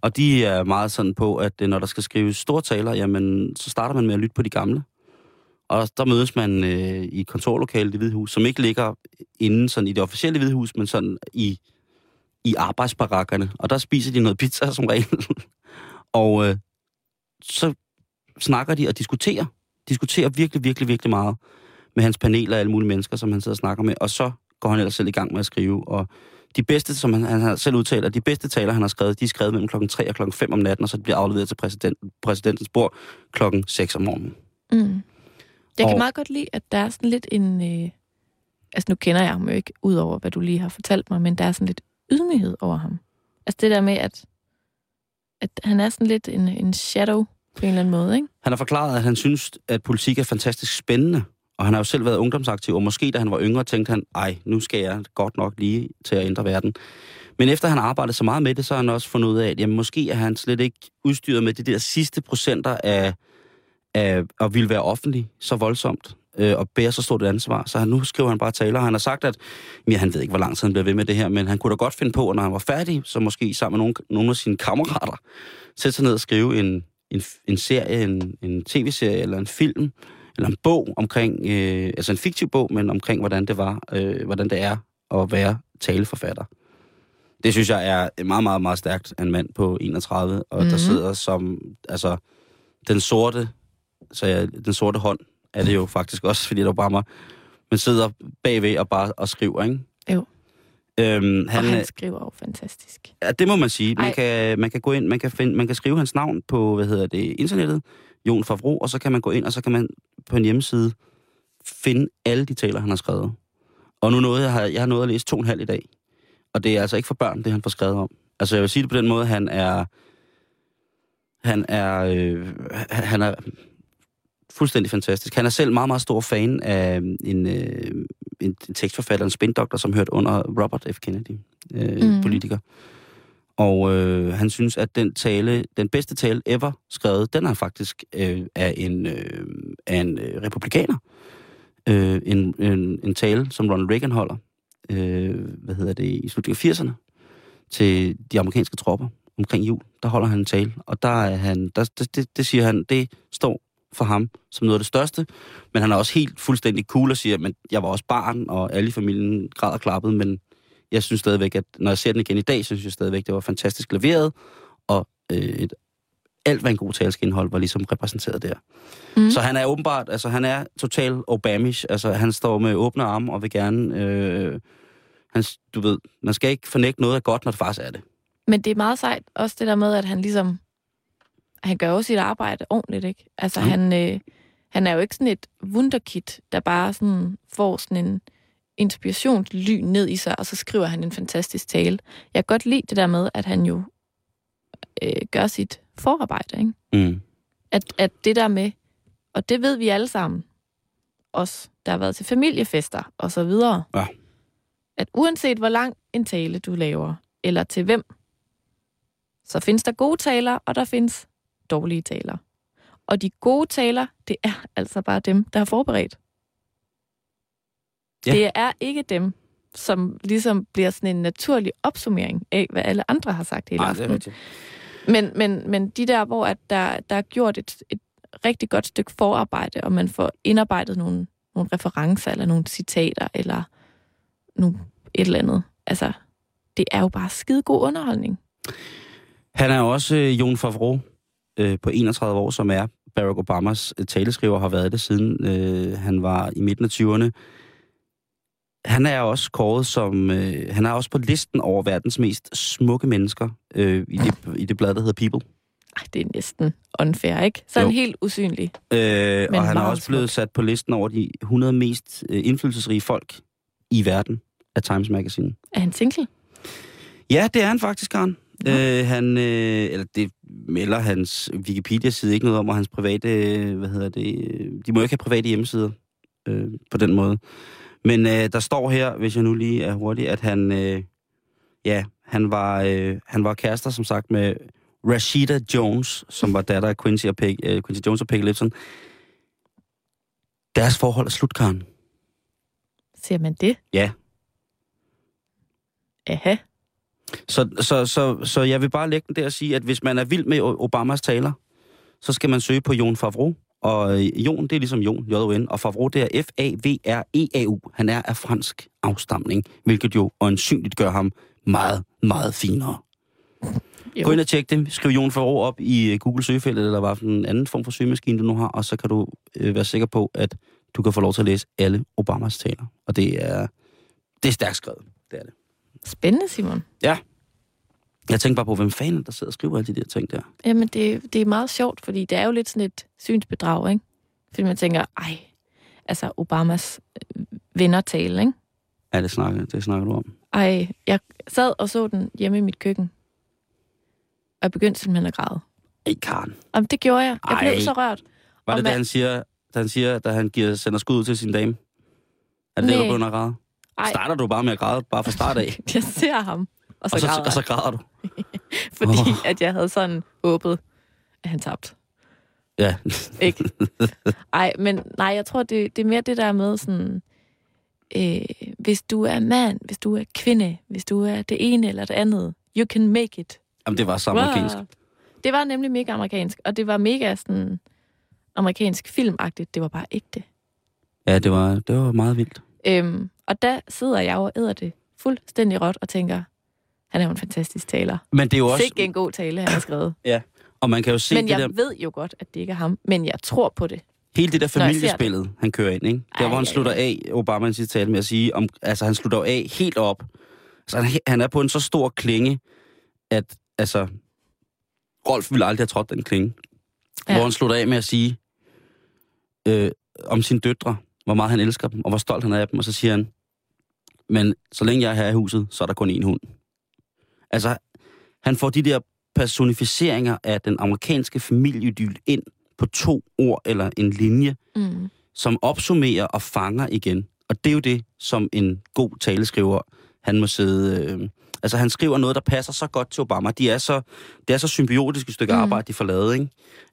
og de er meget sådan på, at øh, når der skal skrives store taler, jamen, så starter man med at lytte på de gamle. Og der mødes man øh, i kontorlokalet i Hvidehus, som ikke ligger inden sådan i det officielle Hvidehus, men sådan i, i arbejdsbarakkerne. Og der spiser de noget pizza som regel. og øh, så snakker de og diskuterer. Diskuterer virkelig, virkelig, virkelig meget med hans panel af alle mulige mennesker, som han sidder og snakker med. Og så går han ellers selv i gang med at skrive. Og de bedste, som han, han selv udtaler, de bedste taler, han har skrevet, de er skrevet mellem klokken 3 og klokken 5 om natten, og så bliver afleveret til præsident, præsidentens bord klokken 6 om morgenen. Mm. Jeg kan og, meget godt lide, at der er sådan lidt en... Øh, altså nu kender jeg ham jo ikke, ud over hvad du lige har fortalt mig, men der er sådan lidt ydmyghed over ham. Altså det der med, at, at han er sådan lidt en, en shadow på en eller anden måde, ikke? Han har forklaret, at han synes, at politik er fantastisk spændende, og han har jo selv været ungdomsaktiv, og måske da han var yngre, tænkte han, ej, nu skal jeg godt nok lige til at ændre verden. Men efter han arbejdet så meget med det, så har han også fundet ud af, at jamen, måske er han slet ikke udstyret med de der sidste procenter af, af at ville være offentlig så voldsomt øh, og bære så stort et ansvar. Så han, nu skriver han bare taler, han har sagt, at ja, han ved ikke, hvor lang tid han bliver ved med det her, men han kunne da godt finde på, at når han var færdig, så måske sammen med nogle, nogle af sine kammerater, sætte sig ned og skrive en, en, en serie, en, en tv-serie eller en film, eller en bog omkring, øh, altså en fiktiv bog, men omkring, hvordan det var, øh, hvordan det er at være taleforfatter. Det synes jeg er meget, meget, meget stærkt af en mand på 31, og mm-hmm. der sidder som, altså, den sorte, så ja, den sorte hånd er det jo faktisk også, fordi der bare mig, men sidder bagved og bare og skriver, ikke? Jo. Øhm, han, og han skriver jo fantastisk. Ja, det må man sige. Man kan, man kan gå ind, man kan, finde, man kan skrive hans navn på, hvad hedder det, internettet, Jon Favro, og så kan man gå ind, og så kan man på en hjemmeside finde alle de taler, han har skrevet. Og nu nåede jeg, har, jeg har nået at læse to og en halv i dag. Og det er altså ikke for børn, det han får skrevet om. Altså jeg vil sige det på den måde, han er... Han er... Øh, han er fuldstændig fantastisk. Han er selv meget, meget stor fan af en, øh, en tekstforfatter, en spindoktor, som hørte under Robert F. Kennedy, øh, mm. politiker. Og øh, han synes, at den tale, den bedste tale ever skrevet, den er faktisk øh, af en, øh, af en øh, republikaner. Øh, en, en, en tale, som Ronald Reagan holder, øh, hvad hedder det, i slutningen af 80'erne, til de amerikanske tropper omkring jul. Der holder han en tale, og der er han, der, det, det, det siger han, det står for ham som noget af det største. Men han er også helt fuldstændig cool og siger, men jeg var også barn, og alle i familien græd og klappede, men jeg synes stadigvæk, at når jeg ser den igen i dag, så synes jeg stadigvæk, det var fantastisk leveret, og øh, et, alt, hvad en god tale skal indeholde, var ligesom repræsenteret der. Mm. Så han er åbenbart, altså han er total Obamish, altså han står med åbne arme og vil gerne, øh, han, du ved, man skal ikke fornægte noget af godt, når det faktisk er det. Men det er meget sejt, også det der med, at han ligesom, han gør jo sit arbejde ordentligt, ikke? Altså mm. han, øh, han er jo ikke sådan et wunderkit, der bare sådan får sådan en inspirationslyn ned i sig, og så skriver han en fantastisk tale. Jeg kan godt lide det der med, at han jo øh, gør sit forarbejde, ikke? Mm. At, at det der med, og det ved vi alle sammen, os, der har været til familiefester og så videre, Ja. at uanset hvor lang en tale du laver, eller til hvem, så findes der gode taler, og der findes dårlige taler. Og de gode taler, det er altså bare dem, der har forberedt. Ja. Det er ikke dem, som ligesom bliver sådan en naturlig opsummering af, hvad alle andre har sagt hele det er aftenen. Men, men, men de der, hvor at der, der er gjort et, et rigtig godt stykke forarbejde, og man får indarbejdet nogle, nogle referencer, eller nogle citater, eller nogle, et eller andet. Altså, det er jo bare skide god underholdning. Han er også øh, Jon Favreau øh, på 31 år, som er Barack Obamas øh, taleskriver, har været det siden øh, han var i midten af 20'erne. Han er også kåret som, øh, han er også på listen over verdens mest smukke mennesker øh, i, det, i det blad, der hedder People. Ej, det er næsten unfair, ikke? Så han helt usynlig. Øh, og han er også blevet smuk. sat på listen over de 100 mest øh, indflydelsesrige folk i verden af Times Magazine. Er han single? Ja, det er han faktisk, Karen. Øh, han, øh, eller det melder hans Wikipedia-side ikke noget om, og hans private, øh, hvad hedder det, øh, de må jo ikke have private hjemmesider øh, på den måde. Men øh, der står her, hvis jeg nu lige er hurtig, at han, øh, ja, han var, øh, han var kærester, som sagt, med Rashida Jones, som var datter af Quincy, og Peg, øh, Quincy Jones og Peggy Lipson. Deres forhold er slut, Karen. Ser man det? Ja. Aha. Så, så, så, så jeg vil bare lægge den der og sige, at hvis man er vild med Obamas taler, så skal man søge på Jon Favreau. Og øh, Jon, det er ligesom Jon, J-O-N, og Favreau, det er F-A-V-R-E-A-U. Han er af fransk afstamning, hvilket jo øjensynligt gør ham meget, meget finere. Jo. Gå ind og tjek det. Skriv Jon Favreau op i øh, Google søgefeltet, eller hvad for en anden form for søgemaskine, du nu har, og så kan du øh, være sikker på, at du kan få lov til at læse alle Obamas taler. Og det er, det er stærkt skrevet. Det er det. Spændende, Simon. Jeg tænker bare på, hvem fanden der sidder og skriver alle de der ting der. Jamen, det, det er meget sjovt, fordi det er jo lidt sådan et synsbedrag, ikke? Fordi man tænker, ej, altså Obamas øh, vennertale, ikke? Ja, det snakker, det snakker du om. Ej, jeg sad og så den hjemme i mit køkken. Og jeg begyndte simpelthen at græde. Ej, Karen. Jamen, det gjorde jeg. Jeg blev Ej. så rørt. Var det, da man- han siger, da han, siger, da han giver, sender skud ud til sin dame? Er det det, du Nej. begynder at græde? Ej, Starter du bare med at græde, bare fra start af? jeg ser ham, og så, og, så, græder og så græder du? fordi Åh. at jeg havde sådan håbet, at han tabte. Ja. Ikke? Ej, men nej, jeg tror, det, det er mere det der med sådan, øh, hvis du er mand, hvis du er kvinde, hvis du er det ene eller det andet, you can make it. Jamen, det var så amerikansk. Wow. Det var nemlig mega amerikansk, og det var mega sådan amerikansk filmagtigt. Det var bare ægte. Ja, det var, det var meget vildt. Øhm, og der sidder jeg og æder det fuldstændig råt og tænker, han er jo en fantastisk taler. Men det er jo også... Sikke en god tale, han har skrevet. Og man kan jo se men det jeg der, ved jo godt, at det ikke er ham. Men jeg tror på det. hele det der familiespillet, han kører ind, ikke? Der, Ej, hvor han slutter af, Obama i tale med at sige, om, altså han slutter af helt op. Altså, han, han er på en så stor klinge, at altså, Rolf ville aldrig have trådt den klinge. Ja. Ja. Hvor han slutter af med at sige øh, om sine døtre, hvor meget han elsker dem, og hvor stolt han er af dem, og så siger han, men så længe jeg er her i huset, så er der kun én hund. Altså, han får de der personificeringer af den amerikanske familieidyl ind på to ord eller en linje, Mm. som opsummerer og fanger igen. Og det er jo det, som en god taleskriver, han må sidde... Øh, altså, han skriver noget, der passer så godt til Obama. De er så, det er så symbiotisk et stykke mm. Arbejde, de får lavet, ikke?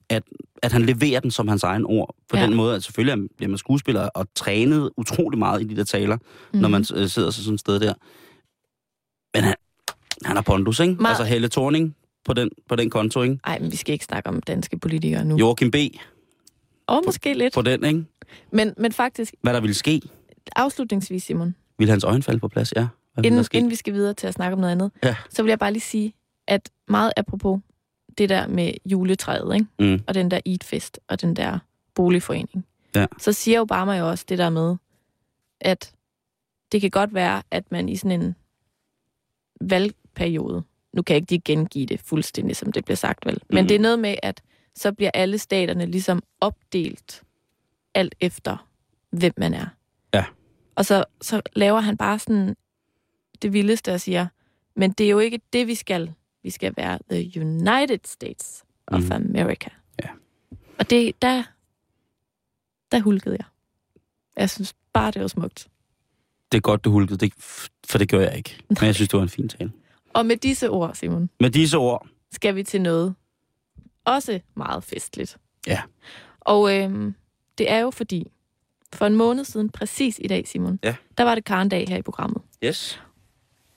At, at han leverer den som hans egen ord. På ja. Den måde, at selvfølgelig er- bliver man skuespiller og trænet utrolig meget i de der taler, mm. når man øh, sidder så sådan et sted der. Men han, han har pondus, ikke? Meget. Altså Helle Thorning på den, på den konto, ikke? Ej, men vi skal ikke snakke om danske politikere nu. Joachim B. Og måske lidt. på den, ikke? Men, men faktisk, Hvad der ville ske? afslutningsvis, Simon, Ville hans øjne falde på plads? Ja. Inden, inden vi skal videre til at snakke om noget andet, Ja. så vil jeg bare lige sige, at meget apropos det der med juletræet, ikke? Mm. og den der Eat-fest, og den der boligforening, Ja. så siger Obama jo også det der med, at det kan godt være, at man i sådan en valgperiode, nu kan jeg ikke lige gengive det fuldstændig, som det bliver sagt vel, men Mhm. det er noget med, at så bliver alle staterne ligesom opdelt alt efter, hvem man er. Ja. Og så, så laver han bare sådan det vildeste og siger, men det er jo ikke det, vi skal. Vi skal være the United States of Mhm. America. Ja. Og det, der, der hulkede jeg. Jeg synes bare, det var smukt. Det er godt, du hulkede det, for det gør jeg ikke. Men jeg synes, det var en fin tale. Og med disse ord, Simon, Med disse ord, skal vi til noget også meget festligt. Ja. Og øhm, det er jo fordi, for en måned siden, præcis i dag, Simon, Ja. der var det Karendag her i programmet. yes.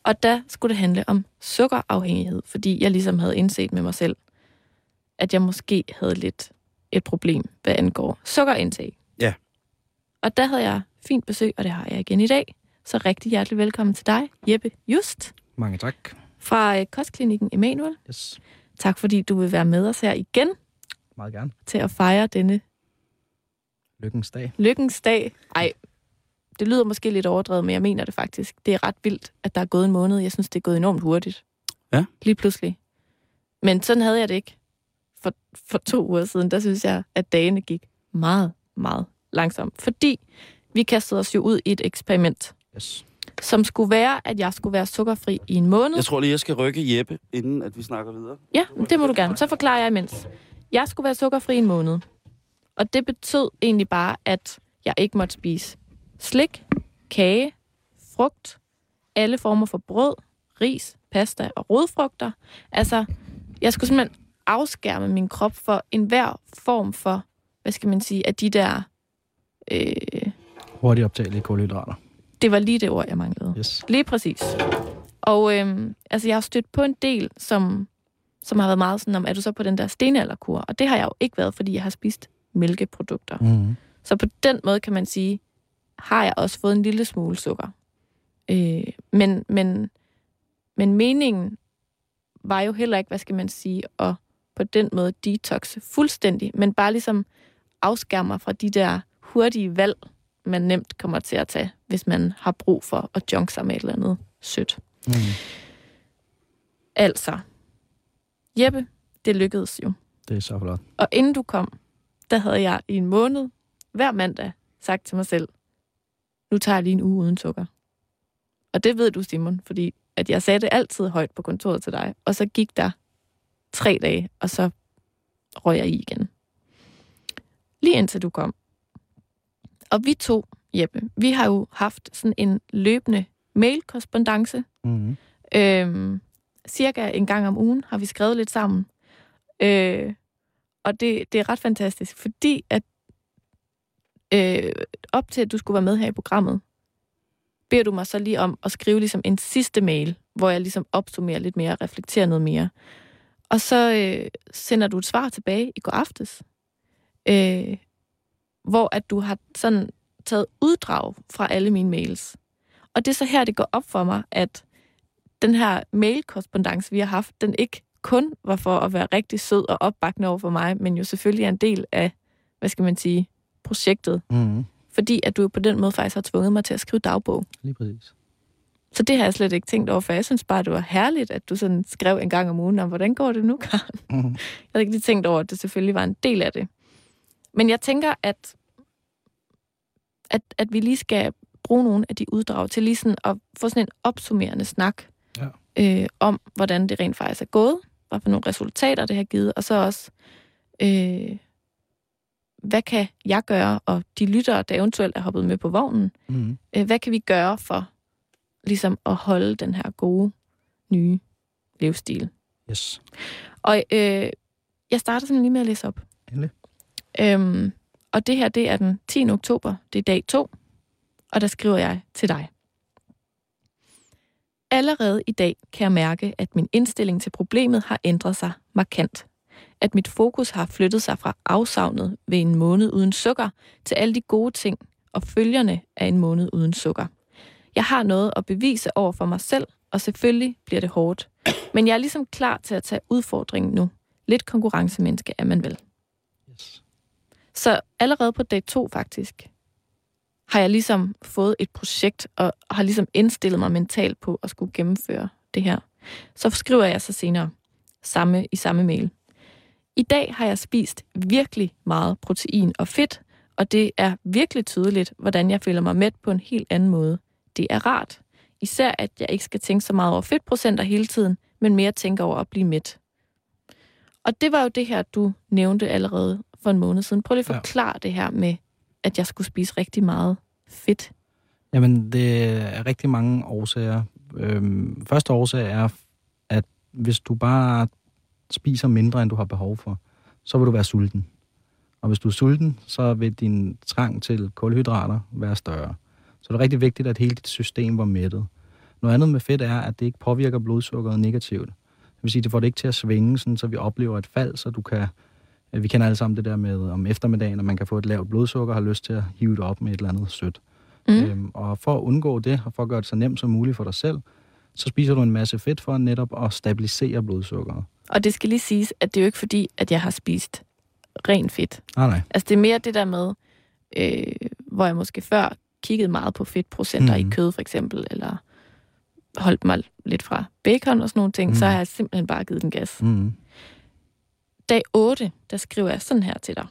Og der skulle det handle om sukkerafhængighed, fordi jeg ligesom havde indset med mig selv, at jeg måske havde lidt et problem, hvad angår sukkerindtag. Ja. Og der havde jeg fint besøg, og det har jeg igen i dag. Så rigtig hjertelig velkommen til dig, Jeppe Just, Mange tak. fra øh, Kostklinikken Emanuel. Yes. Tak fordi du vil være med os her igen Meget gerne. til at fejre denne Lykkens dag. lykkens dag. Ej, det lyder måske lidt overdrevet, men jeg mener det faktisk. Det er ret vildt, at der er gået en måned. Jeg synes, det er gået enormt hurtigt. Ja. Lige pludselig. Men sådan havde jeg det ikke for, for to uger siden. Der synes jeg, at dagene gik meget, meget langsomt. Fordi vi kastede os jo ud i et eksperiment, Yes. som skulle være, at jeg skulle være sukkerfri i en måned. Jeg tror lige, jeg skal rykke Jeppe, inden at vi snakker videre. Ja, det må du gerne. Så forklarer jeg imens. Jeg skulle være sukkerfri i en måned. Og det betød egentlig bare, at jeg ikke måtte spise slik, kage, frugt, alle former for brød, ris, pasta og rodfrugter. Altså, jeg skulle simpelthen afskærme min krop for enhver form for, hvad skal man sige, af de der... Øh, Hurtigt optagelige kulhydrater. det var lige det ord, jeg manglede. Yes. Lige præcis. Og øhm, altså, jeg har stødt på en del, som, som har været meget sådan om, er du så på den der stenalderkur? Og det har jeg jo ikke været, fordi jeg har spist mælkeprodukter. Mm-hmm. Så på den måde kan man sige, har jeg også fået en lille smule sukker. Øh, men, men, men meningen var jo heller ikke, hvad skal man sige, at på den måde detoxe fuldstændig, men bare ligesom afskærme mig fra de der hurtige valg, man nemt kommer til at tage, hvis man har brug for at junke sig med et eller andet sødt. Mm. Altså, Jeppe, det lykkedes jo. Det er så flot. Og inden du kom, der havde jeg i en måned, hver mandag, sagt til mig selv, nu tager jeg lige en uge uden sukker. Og det ved du, Simon, fordi at jeg sagde det altid højt på kontoret til dig, og så gik der tre dage, og så røg jeg i igen. Lige indtil du kom. Og vi to, Jeppe, vi har jo haft sådan en løbende mail-korrespondance. Mm-hmm. Øhm, cirka en gang om ugen har vi skrevet lidt sammen. Øh, og det, det er ret fantastisk, fordi at øh, op til, at du skulle være med her i programmet, beder du mig så lige om at skrive ligesom en sidste mail, hvor jeg ligesom opsummerer lidt mere og reflekterer noget mere. Og så øh, sender du et svar tilbage i går aftes, øh, hvor at du har sådan taget uddrag fra alle mine mails. Og det er så her, det går op for mig, at den her mailkorrespondance vi har haft, den ikke kun var for at være rigtig sød og opbakkende over for mig, men jo selvfølgelig er en del af, hvad skal man sige, projektet. Mm-hmm. Fordi at du på den måde faktisk har tvunget mig til at skrive dagbog. Lige præcis. Så det har jeg slet ikke tænkt over, for jeg synes bare, det var herligt, at du sådan skrev en gang om ugen om, hvordan går det nu, Karen? Mm-hmm. Jeg havde ikke lige tænkt over, at det selvfølgelig var en del af det. Men jeg tænker, at, at, at vi lige skal bruge nogle af de uddrag til lige sådan at få sådan en opsummerende snak Ja. øh, om, hvordan det rent faktisk er gået, hvad for nogle resultater det har givet, og så også, øh, hvad kan jeg gøre, og de lyttere, der eventuelt er hoppet med på vognen, øh, hvad kan vi gøre for ligesom at holde den her gode, nye livsstil? Yes. Og øh, jeg starter simpelthen lige med at læse op. Endelig. Øhm, og det her, det er den 10. oktober. Det er dag 2. Og der skriver jeg til dig. Allerede i dag kan jeg mærke, at min indstilling til problemet har ændret sig markant. At mit fokus har flyttet sig fra afsavnet ved en måned uden sukker til alle de gode ting og følgerne af en måned uden sukker. Jeg har noget at bevise over for mig selv, og selvfølgelig bliver det hårdt. Men jeg er ligesom klar til at tage udfordringen nu. Lidt konkurrencemenneske er man vel. Yes. Så allerede på dag to faktisk, har jeg ligesom fået et projekt, og har ligesom indstillet mig mentalt på at skulle gennemføre det her. Så skriver jeg så senere samme, i samme mail. I dag har jeg spist virkelig meget protein og fedt, og det er virkelig tydeligt, hvordan jeg føler mig mæt på en helt anden måde. Det er rart. Især, at jeg ikke skal tænke så meget over fedtprocenter hele tiden, men mere tænke over at blive mæt. Og det var jo det her, du nævnte allerede for en måned siden. Prøv lige at Ja. forklare det her med, at jeg skulle spise rigtig meget fedt. Jamen, det er rigtig mange årsager. Øhm, første årsag er, at hvis du bare spiser mindre, end du har behov for, så vil du være sulten. Og hvis du er sulten, så vil din trang til kulhydrater være større. Så det er rigtig vigtigt, at hele dit system var mættet. Noget andet med fedt er, at det ikke påvirker blodsukkeret negativt. Det vil sige, det får det ikke til at svinge, sådan, så vi oplever et fald, så du kan... øh, Vi kender alle sammen det der med om eftermiddagen, at man kan få et lavt blodsukker og har lyst til at hive det op med et eller andet sødt. Mm. Mm. Øhm, og for at undgå det, og for at gøre det så nemt som muligt for dig selv, så spiser du en masse fedt for netop at stabilisere blodsukkeret. Og det skal lige siges, at det er jo ikke fordi, at jeg har spist ren fedt. Nej, nej. Altså det er mere det der med, øh, hvor jeg måske før kiggede meget på fedtprocenter mm. i Mhm. kød for eksempel, eller holdt mig lidt fra bacon og sådan nogle ting, mm. så Mhm. har jeg simpelthen bare givet den gas. Mm. Dag 8, der skriver jeg sådan her til dig.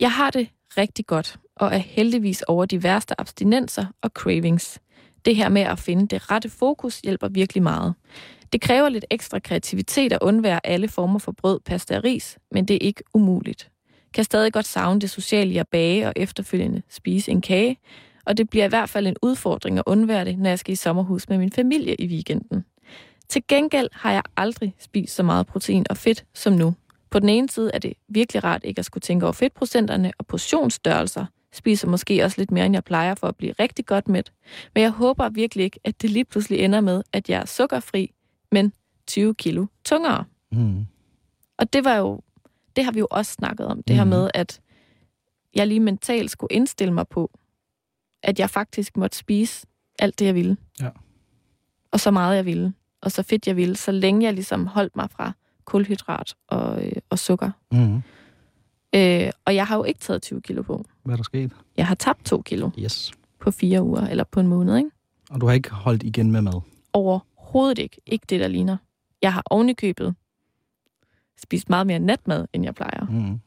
Jeg har det rigtig godt, og er heldigvis over de værste abstinenser og cravings. Det her med at finde det rette fokus hjælper virkelig meget. Det kræver lidt ekstra kreativitet at undvære alle former for brød, pasta og ris, men det er ikke umuligt. Kan stadig godt savne det sociale i at bage og efterfølgende spise en kage, og det bliver i hvert fald en udfordring at undvære det, når jeg skal i sommerhus med min familie i weekenden. Til gengæld har jeg aldrig spist så meget protein og fedt som nu. På den ene side er det virkelig rart ikke at skulle tænke over fedtprocenterne og portionsstørrelser. Spiser måske også lidt mere, end jeg plejer for at blive rigtig godt mæt. Men jeg håber virkelig ikke, at det lige pludselig ender med, at jeg er sukkerfri, men 20 kilo tungere. Mm. Og det var jo, det har vi jo også snakket om, det her Mhm. med, at jeg lige mentalt skulle indstille mig på, at jeg faktisk måtte spise alt det, jeg ville. Ja. Og så meget, jeg ville. Og så fedt, jeg ville, så længe jeg ligesom holdt mig fra kulhydrat og, øh, og sukker. Mm. Øh, og jeg har jo ikke taget 20 kilo på. Hvad er der sket? Jeg har tabt 2 kilo Yes. på fire uger, eller på en måned, ikke? Og du har ikke holdt igen med mad? Overhovedet ikke. Ikke det, der ligner. Jeg har ovenikøbet spist meget mere natmad, end jeg plejer. Mm.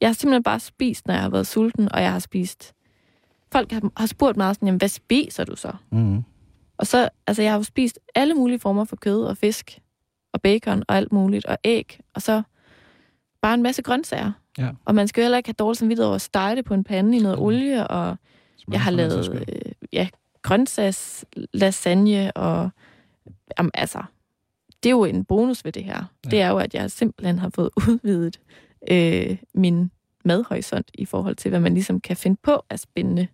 Jeg har simpelthen bare spist, når jeg har været sulten, og jeg har spist... Folk har, spurgt mig sådan, jamen, hvad spiser du så? Mm. Og så, altså, jeg har jo spist alle mulige former for kød og fisk, og bacon og alt muligt, og æg, og så bare en masse grøntsager. Ja. Og man skal jo heller ikke have dårligt samvittighed over at stege det på en pande i noget Mm. olie, og jeg har lavet øh, ja, grøntsags lasagne, og jamen, altså, det er jo en bonus ved det her. Ja. Det er jo, at jeg simpelthen har fået udvidet øh, min madhorisont i forhold til, hvad man ligesom kan finde på af spændende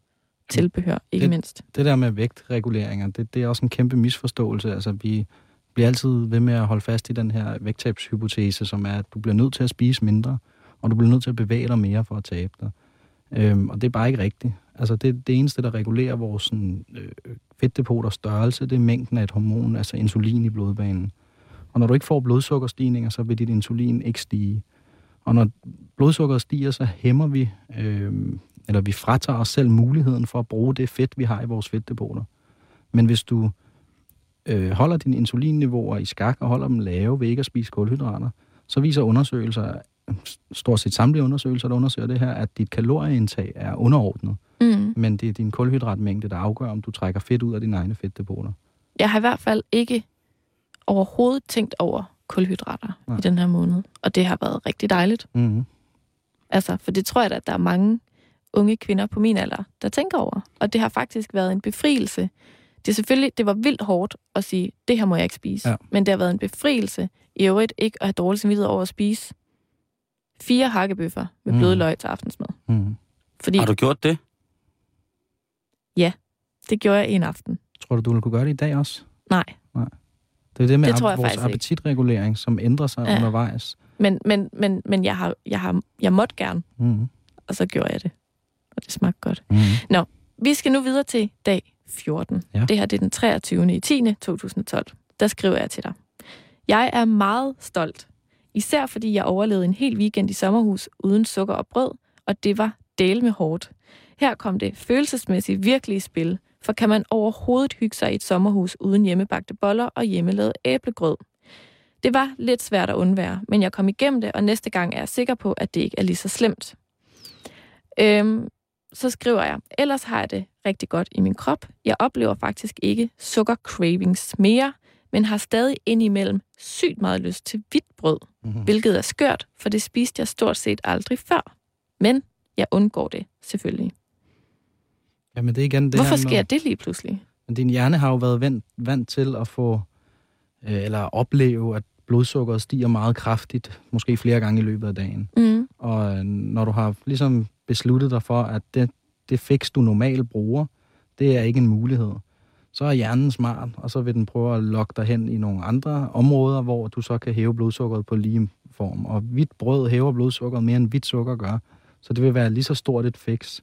tilbehør, ikke Det- mindst. det der med vægtreguleringer, det, det er også en kæmpe misforståelse. Altså, vi bliver altid ved med at holde fast i den her vægttabshypotese, som er, at du bliver nødt til at spise mindre, og du bliver nødt til at bevæge dig mere for at tabe dig. Øhm, og det er bare ikke rigtigt. Altså, det, det eneste, der regulerer vores sådan, øh, fedtdepoters størrelse, det er mængden af et hormon, altså insulin i blodbanen. Og når du ikke får blodsukkerstigninger, så vil dit insulin ikke stige. Og når blodsukkeret stiger, så hæmmer vi, øh, eller vi fratager os selv muligheden for at bruge det fedt, vi har i vores fedtdepoter. Men hvis du øh, holder dine insulinniveauer i skak og holder dem lave ved ikke at spise kulhydrater, så viser undersøgelser, stort set samtlige undersøgelser, der undersøger det her, at dit kalorieindtag er underordnet. Mm. Men det er din kulhydratmængde, der afgør, om du trækker fedt ud af dine egne fedtdepoter. Jeg har i hvert fald ikke overhovedet tænkt over kulhydrater Nej. I den her måned, og det har været rigtig dejligt. Mm-hmm. Altså, for det tror jeg da, at der er mange unge kvinder på min alder, der tænker over. Og det har faktisk været en befrielse. Det er selvfølgelig, det var vildt hårdt at sige, det her må jeg ikke spise. Ja. Men det har været en befrielse i øvrigt ikke at have dårlig samvittighed over at spise fire hakkebøffer med Mm. bløde løg til aftensmad. Mm-hmm. Fordi Har du gjort det? Det gjorde jeg en aften. Tror du, du vil kunne gøre det i dag også? Nej. Det er det med Det jeg vores faktisk ikke. appetitregulering, som ændrer sig Ja. ja. undervejs. Men, men, men, men jeg, har, jeg, har, jeg måtte gerne, Mm. og så gjorde jeg det. Og det smagte godt. Mm. Vi skal nu videre til dag 14. Ja. Det her det er den 23. i 10. 2012. Der skriver jeg til dig. Jeg er meget stolt. Især fordi jeg overlevede en hel weekend i sommerhus uden sukker og brød, og det var del med hårdt. Her kom det følelsesmæssigt virkelig i spil, for kan man overhovedet hygge sig i et sommerhus uden hjemmebagte boller og hjemmelavet æblegrød? Det var lidt svært at undvære, men jeg kom igennem det, og næste gang er jeg sikker på, at det ikke er lige så slemt. Øhm, så skriver jeg, ellers har jeg det rigtig godt i min krop. Jeg oplever faktisk ikke sukker cravings mere, men har stadig indimellem sygt meget lyst til hvidt brød, Mm. hvilket er skørt, for det spiste jeg stort set aldrig før. Men jeg undgår det selvfølgelig. Jamen det er igen det Hvorfor her sker med, det lige pludselig? Men din hjerne har jo været vant, vant til at få, øh, eller opleve, at blodsukkeret stiger meget kraftigt, måske flere gange i løbet af dagen. Mm. Og øh, når du har ligesom besluttet dig for, at det, det fix, du normalt bruger, det er ikke en mulighed, så er hjernen smart, og så vil den prøve at lokke dig hen i nogle andre områder, hvor du så kan hæve blodsukkeret på lige form. Og hvidt brød hæver blodsukkeret mere end hvidt sukker gør. Så det vil være lige så stort et fix.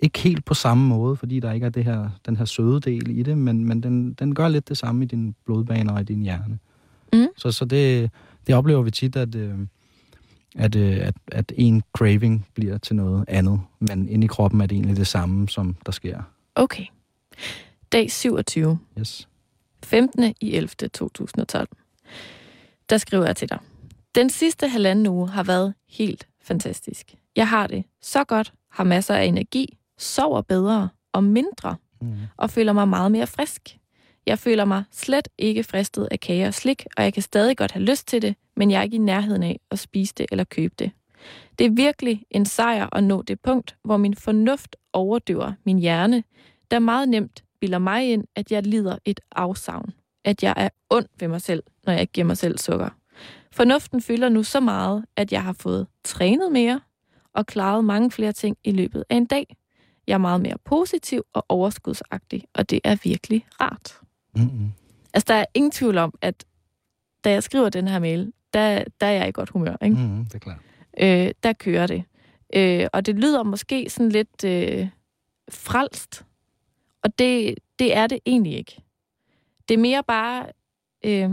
Ikke helt på samme måde, fordi der ikke er det her, den her søde del i det, men, men den, den gør lidt det samme i dine blodbaner og i din hjerne. Mm. Så, så det, det oplever vi tit, at, øh, at, øh, at, at en craving bliver til noget andet, men inde i kroppen er det egentlig det samme, som der sker. Okay. Dag 27. Yes. 15. i 11. 2012. Der skriver jeg til dig. Den sidste halvanden uge har været helt fantastisk. Jeg har det så godt, har masser af energi, sover bedre og mindre, Mm. og føler mig meget mere frisk. Jeg føler mig slet ikke fristet af kage og slik, og jeg kan stadig godt have lyst til det, men jeg er ikke i nærheden af at spise det eller købe det. Det er virkelig en sejr at nå det punkt, hvor min fornuft overdøver min hjerne, der meget nemt bilder mig ind, at jeg lider et afsavn. At jeg er ond ved mig selv, når jeg ikke giver mig selv sukker. Fornuften fylder nu så meget, at jeg har fået trænet mere og klaret mange flere ting i løbet af en dag. Jeg er meget mere positiv og overskudsagtig, og det er virkelig rart. Mm-hmm. Altså, der er ingen tvivl om, at da jeg skriver den her mail, der, der er jeg i godt humør. Ikke? Mm-hmm. Det er klart. øh, der kører det. Øh, og det lyder måske sådan lidt øh, frelst, og det, det er det egentlig ikke. Det er mere bare, øh,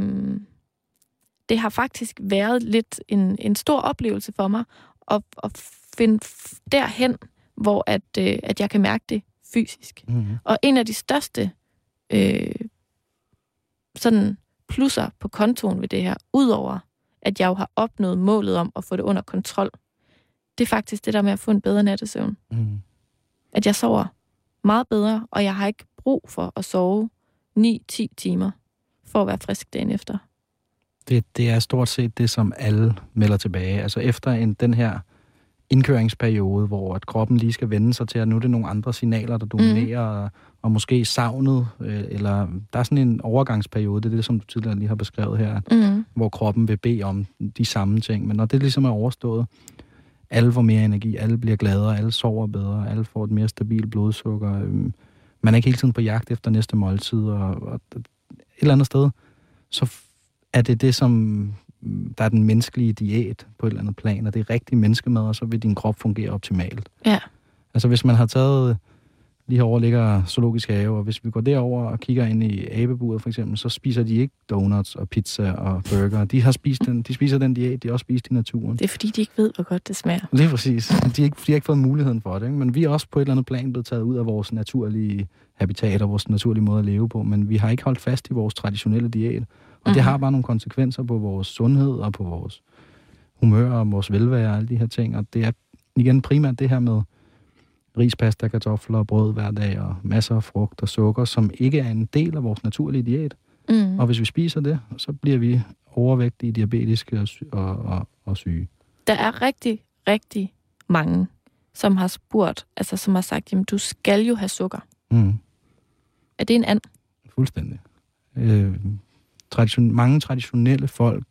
det har faktisk været lidt en, en stor oplevelse for mig at, at finde derhen, hvor at, øh, at jeg kan mærke det fysisk. Mm-hmm. Og en af de største øh, sådan plusser på kontoen ved det her, udover at jeg jo har opnået målet om at få det under kontrol, det er faktisk det der med at få en bedre nattesøvn. Mm-hmm. At jeg sover meget bedre, og jeg har ikke brug for at sove 9-10 timer for at være frisk dagen efter. Det, det er stort set det, som alle melder tilbage. Altså efter en, den her indkøringsperiode, hvor at kroppen lige skal vende sig til, at nu er det nogle andre signaler, der dominerer, mm. og, måske savnet, øh, eller der er sådan en overgangsperiode, det er det, som du tidligere lige har beskrevet her, Mm. hvor kroppen vil bede om de samme ting. Men når det ligesom er overstået, alle får mere energi, alle bliver gladere, alle sover bedre, alle får et mere stabilt blodsukker. øhm, Man er ikke hele tiden på jagt efter næste måltid, og, og et eller andet sted, så er det det, som mm, der er den menneskelige diæt på et eller andet plan, og det er rigtig menneskemad, og så vil din krop fungere optimalt. Ja. Altså hvis man har taget, lige herovre ligger zoologisk have, og hvis vi går derover og kigger ind i abeburet for eksempel, så spiser de ikke donuts og pizza og burger. De har spist den, de spiser den diæt, de har også spist i naturen. Det er fordi, de ikke ved, hvor godt det smager. Lige præcis. De har, ikke, de har ikke fået muligheden for det. Ikke? Men vi er også på et eller andet plan blevet taget ud af vores naturlige habitat og vores naturlige måde at leve på. Men vi har ikke holdt fast i vores traditionelle diæt. Og mm-hmm. det Mhm. har bare nogle konsekvenser på vores sundhed og på vores humør og vores velvære og alle de her ting. Og det er igen primært det her med ris, pasta, kartofler og brød hver dag og masser af frugt og sukker, som ikke er en del af vores naturlige diæt. Mm. Og hvis vi spiser det, så bliver vi overvægtige, diabetiske og, sy- og, og, og syge. Der er rigtig, rigtig mange, som har spurgt, altså som har sagt, jamen du skal jo have sukker. Mm. Er det en and? Fuldstændig. Øh, tradition, mange traditionelle folk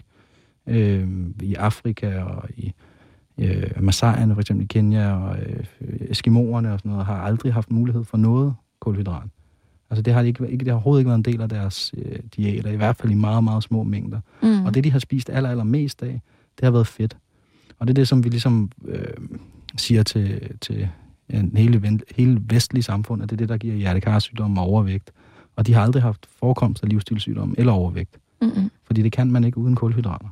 øh, i Afrika og i øh, Masaierne, for eksempel i Kenya, og øh, Eskimoerne og sådan noget, har aldrig haft mulighed for noget kulhydrat. Altså det har, ikke, ikke, det har overhovedet ikke været en del af deres øh, diæter, i hvert fald i meget, meget små mængder. Mm. Og det, de har spist aller, aller mest af, det har været fedt. Og det er det, som vi ligesom øh, siger til, til en hele, hele vestlige samfund, at det er det, der giver hjertekarsygdom og overvægt. Og de har aldrig haft forekomst af livsstilssygdom eller overvægt. Mm-hmm. Fordi det kan man ikke uden kulhydrater.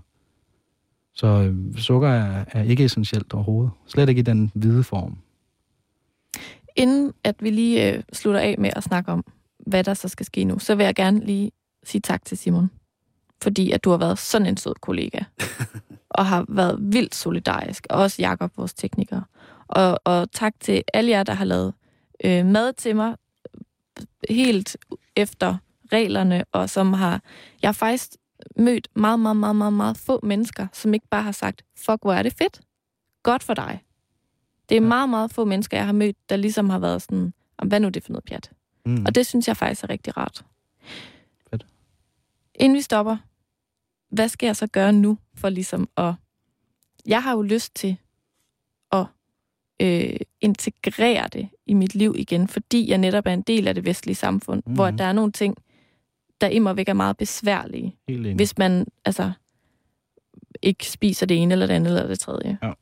Så øh, sukker er, er ikke essentielt overhovedet. Slet ikke i den hvide form. Inden at vi lige øh, slutter af med at snakke om, hvad der så skal ske nu, så vil jeg gerne lige sige tak til Simon. Fordi at du har været sådan en sød kollega. og har været vildt solidarisk. Og også Jakob, vores tekniker. Og, og tak til alle jer, der har lavet øh, mad til mig helt efter reglerne, og som har... Jeg har faktisk mødt meget, meget, meget, meget, meget få mennesker, som ikke bare har sagt, fuck, hvor er det fedt. Godt for dig. Det er meget, meget få mennesker, jeg har mødt, der ligesom har været sådan, hvad nu er det for noget pjat? Mm. Og det synes jeg faktisk er rigtig rart. Fedt. Inden vi stopper, hvad skal jeg så gøre nu for ligesom at... Jeg har jo lyst til øh, integrere det i mit liv igen, fordi jeg netop er en del af det vestlige samfund, mm. hvor der er nogle ting, der immer væk er meget besværlige, hvis man altså ikke spiser det ene eller det andet eller det tredje. Ja.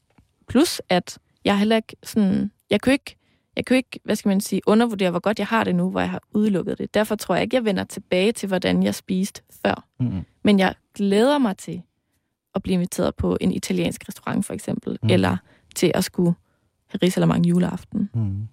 Plus at jeg heller ikke sådan, jeg kan ikke, jeg kan ikke, hvad skal man sige, undervurdere, hvor godt jeg har det nu, hvor jeg har udelukket det. Derfor tror jeg ikke, jeg vender tilbage til, hvordan jeg spiste før. Mm. Men jeg glæder mig til at blive inviteret på en italiensk restaurant, for eksempel, mm. eller til at skulle risalamang juleaften. Mm.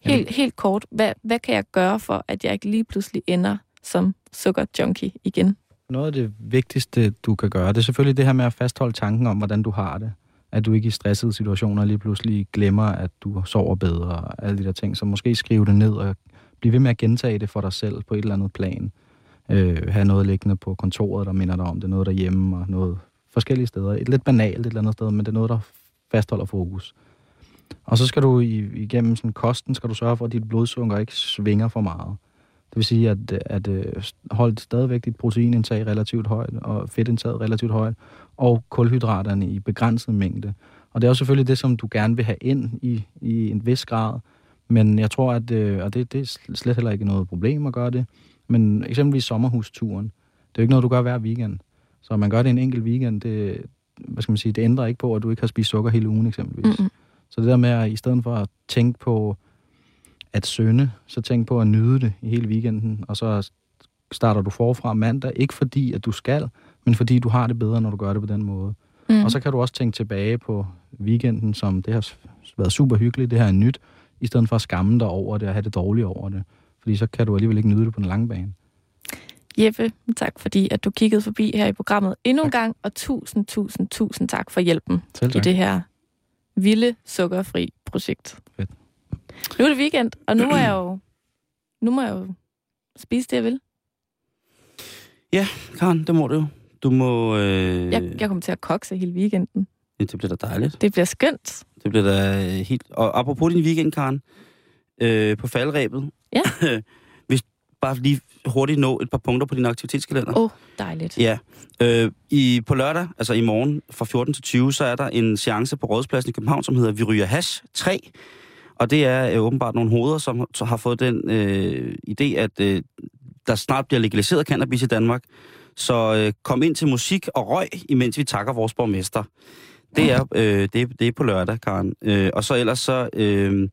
Helt, helt kort, hvad, hvad kan jeg gøre for, at jeg ikke lige pludselig ender som sukkerjunkie igen? Noget af det vigtigste, du kan gøre, det er selvfølgelig det her med at fastholde tanken om, hvordan du har det. At du ikke i stressede situationer lige pludselig glemmer, at du sover bedre og alle de der ting. Så måske skrive det ned og blive ved med at gentage det for dig selv på et eller andet plan. Øh, have noget liggende på kontoret, der minder dig om det. Noget derhjemme og noget forskellige steder. Et lidt banalt et eller andet sted, men det er noget, der fastholder fokus. Og så skal du igennem sådan kosten, skal du sørge for, at dit blodsukker ikke svinger for meget. Det vil sige, at, at, øh, holde stadigvæk dit proteinindtag relativt højt, og fedtindtaget relativt højt, og kulhydraterne i begrænset mængde. Og det er jo selvfølgelig det, som du gerne vil have ind i, i en vis grad. Men jeg tror, at øh, og det, det er slet heller ikke noget problem at gøre det. Men eksempelvis sommerhusturen, det er jo ikke noget, du gør hver weekend. Så man gør det en enkelt weekend, det, hvad skal man sige, det ændrer ikke på, at du ikke har spist sukker hele ugen eksempelvis. Mm-hmm. Så det der med, at i stedet for at tænke på at sønde, så tænk på at nyde det i hele weekenden, og så starter du forfra mandag, ikke fordi, at du skal, men fordi du har det bedre, når du gør det på den måde. Mm. Og så kan du også tænke tilbage på weekenden, som det har været super hyggeligt, det her er nyt, i stedet for at skamme dig over det og have det dårligt over det. Fordi så kan du alligevel ikke nyde det på den lange bane. Jeppe, tak fordi at du kiggede forbi her i programmet endnu en gang, og tusind, tusind, tusind tak for hjælpen i det her vilde sukkerfri projekt. Fedt. Nu er det weekend, og nu er jeg jo, nu må jeg jo spise det, jeg vil. Ja, Karen, det må du jo. Du må... Øh... Jeg, jeg kommer til at kokse hele weekenden. Ja, det bliver da dejligt. Det bliver skønt. Det bliver da helt... Og apropos din weekend, Karen, øh, på faldrebet. Ja. Bare lige hurtigt nå et par punkter på din aktivitetskalender. Åh, oh, dejligt. Ja. Øh, i, på lørdag, altså i morgen fra 14 til 20, så er der en seance på Rådspladsen i København, som hedder Vi ryger hash 3. Og det er øh, åbenbart nogle hoveder, som så har fået den øh, idé, at øh, der snart bliver legaliseret cannabis i Danmark. Så øh, kom ind til musik og røg, imens vi takker vores borgmester. Det er, øh, det, er, det er på lørdag, Karen. Øh, og så ellers så øh,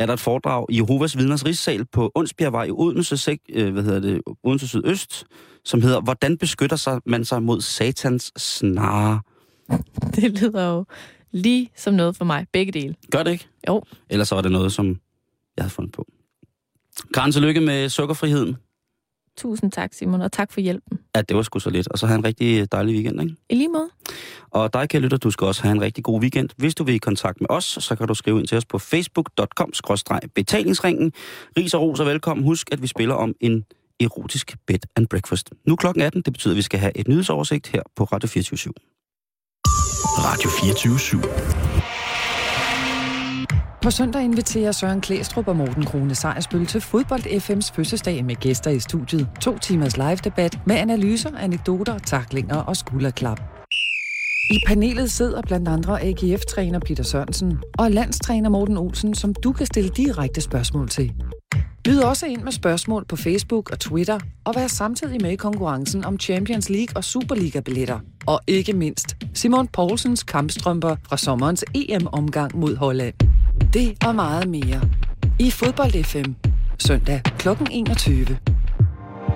er der et foredrag i Jehovas Vidners Rigssal på Onsbjergvej i Odense, sek, øh, hvad hedder det, Odense Sydøst, som hedder, hvordan beskytter sig, man sig mod satans snare? Det lyder jo lige som noget for mig. Begge dele. Gør det ikke? Jo. Ellers så var det noget, som jeg havde fundet på. Karen, tillykke med sukkerfriheden. Tusind tak, Simon, og tak for hjælpen. Ja, det var sgu så lidt. Og så have en rigtig dejlig weekend, ikke? I lige måde. Og dig, kære lytter, du skal også have en rigtig god weekend. Hvis du vil i kontakt med os, så kan du skrive ind til os på facebook.com-betalingsringen. Ris og ros og velkommen. Husk, at vi spiller om en erotisk bed and breakfast. Nu klokken 18, det betyder, at vi skal have et nyhedsoversigt her på Radio 24 Radio 24 på søndag inviterer Søren Klæstrup og Morten Krone Sejersbøl til Fodbold FM's fødselsdag med gæster i studiet. To timers live-debat med analyser, anekdoter, taklinger og skulderklap. I panelet sidder blandt andre AGF-træner Peter Sørensen og landstræner Morten Olsen, som du kan stille direkte spørgsmål til. Byd også ind med spørgsmål på Facebook og Twitter, og vær samtidig med i konkurrencen om Champions League og Superliga-billetter. Og ikke mindst Simon Poulsens kampstrømper fra sommerens EM-omgang mod Holland. Det og meget mere. I Fodbold FM. Søndag kl. 21.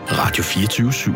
Radio 24 7.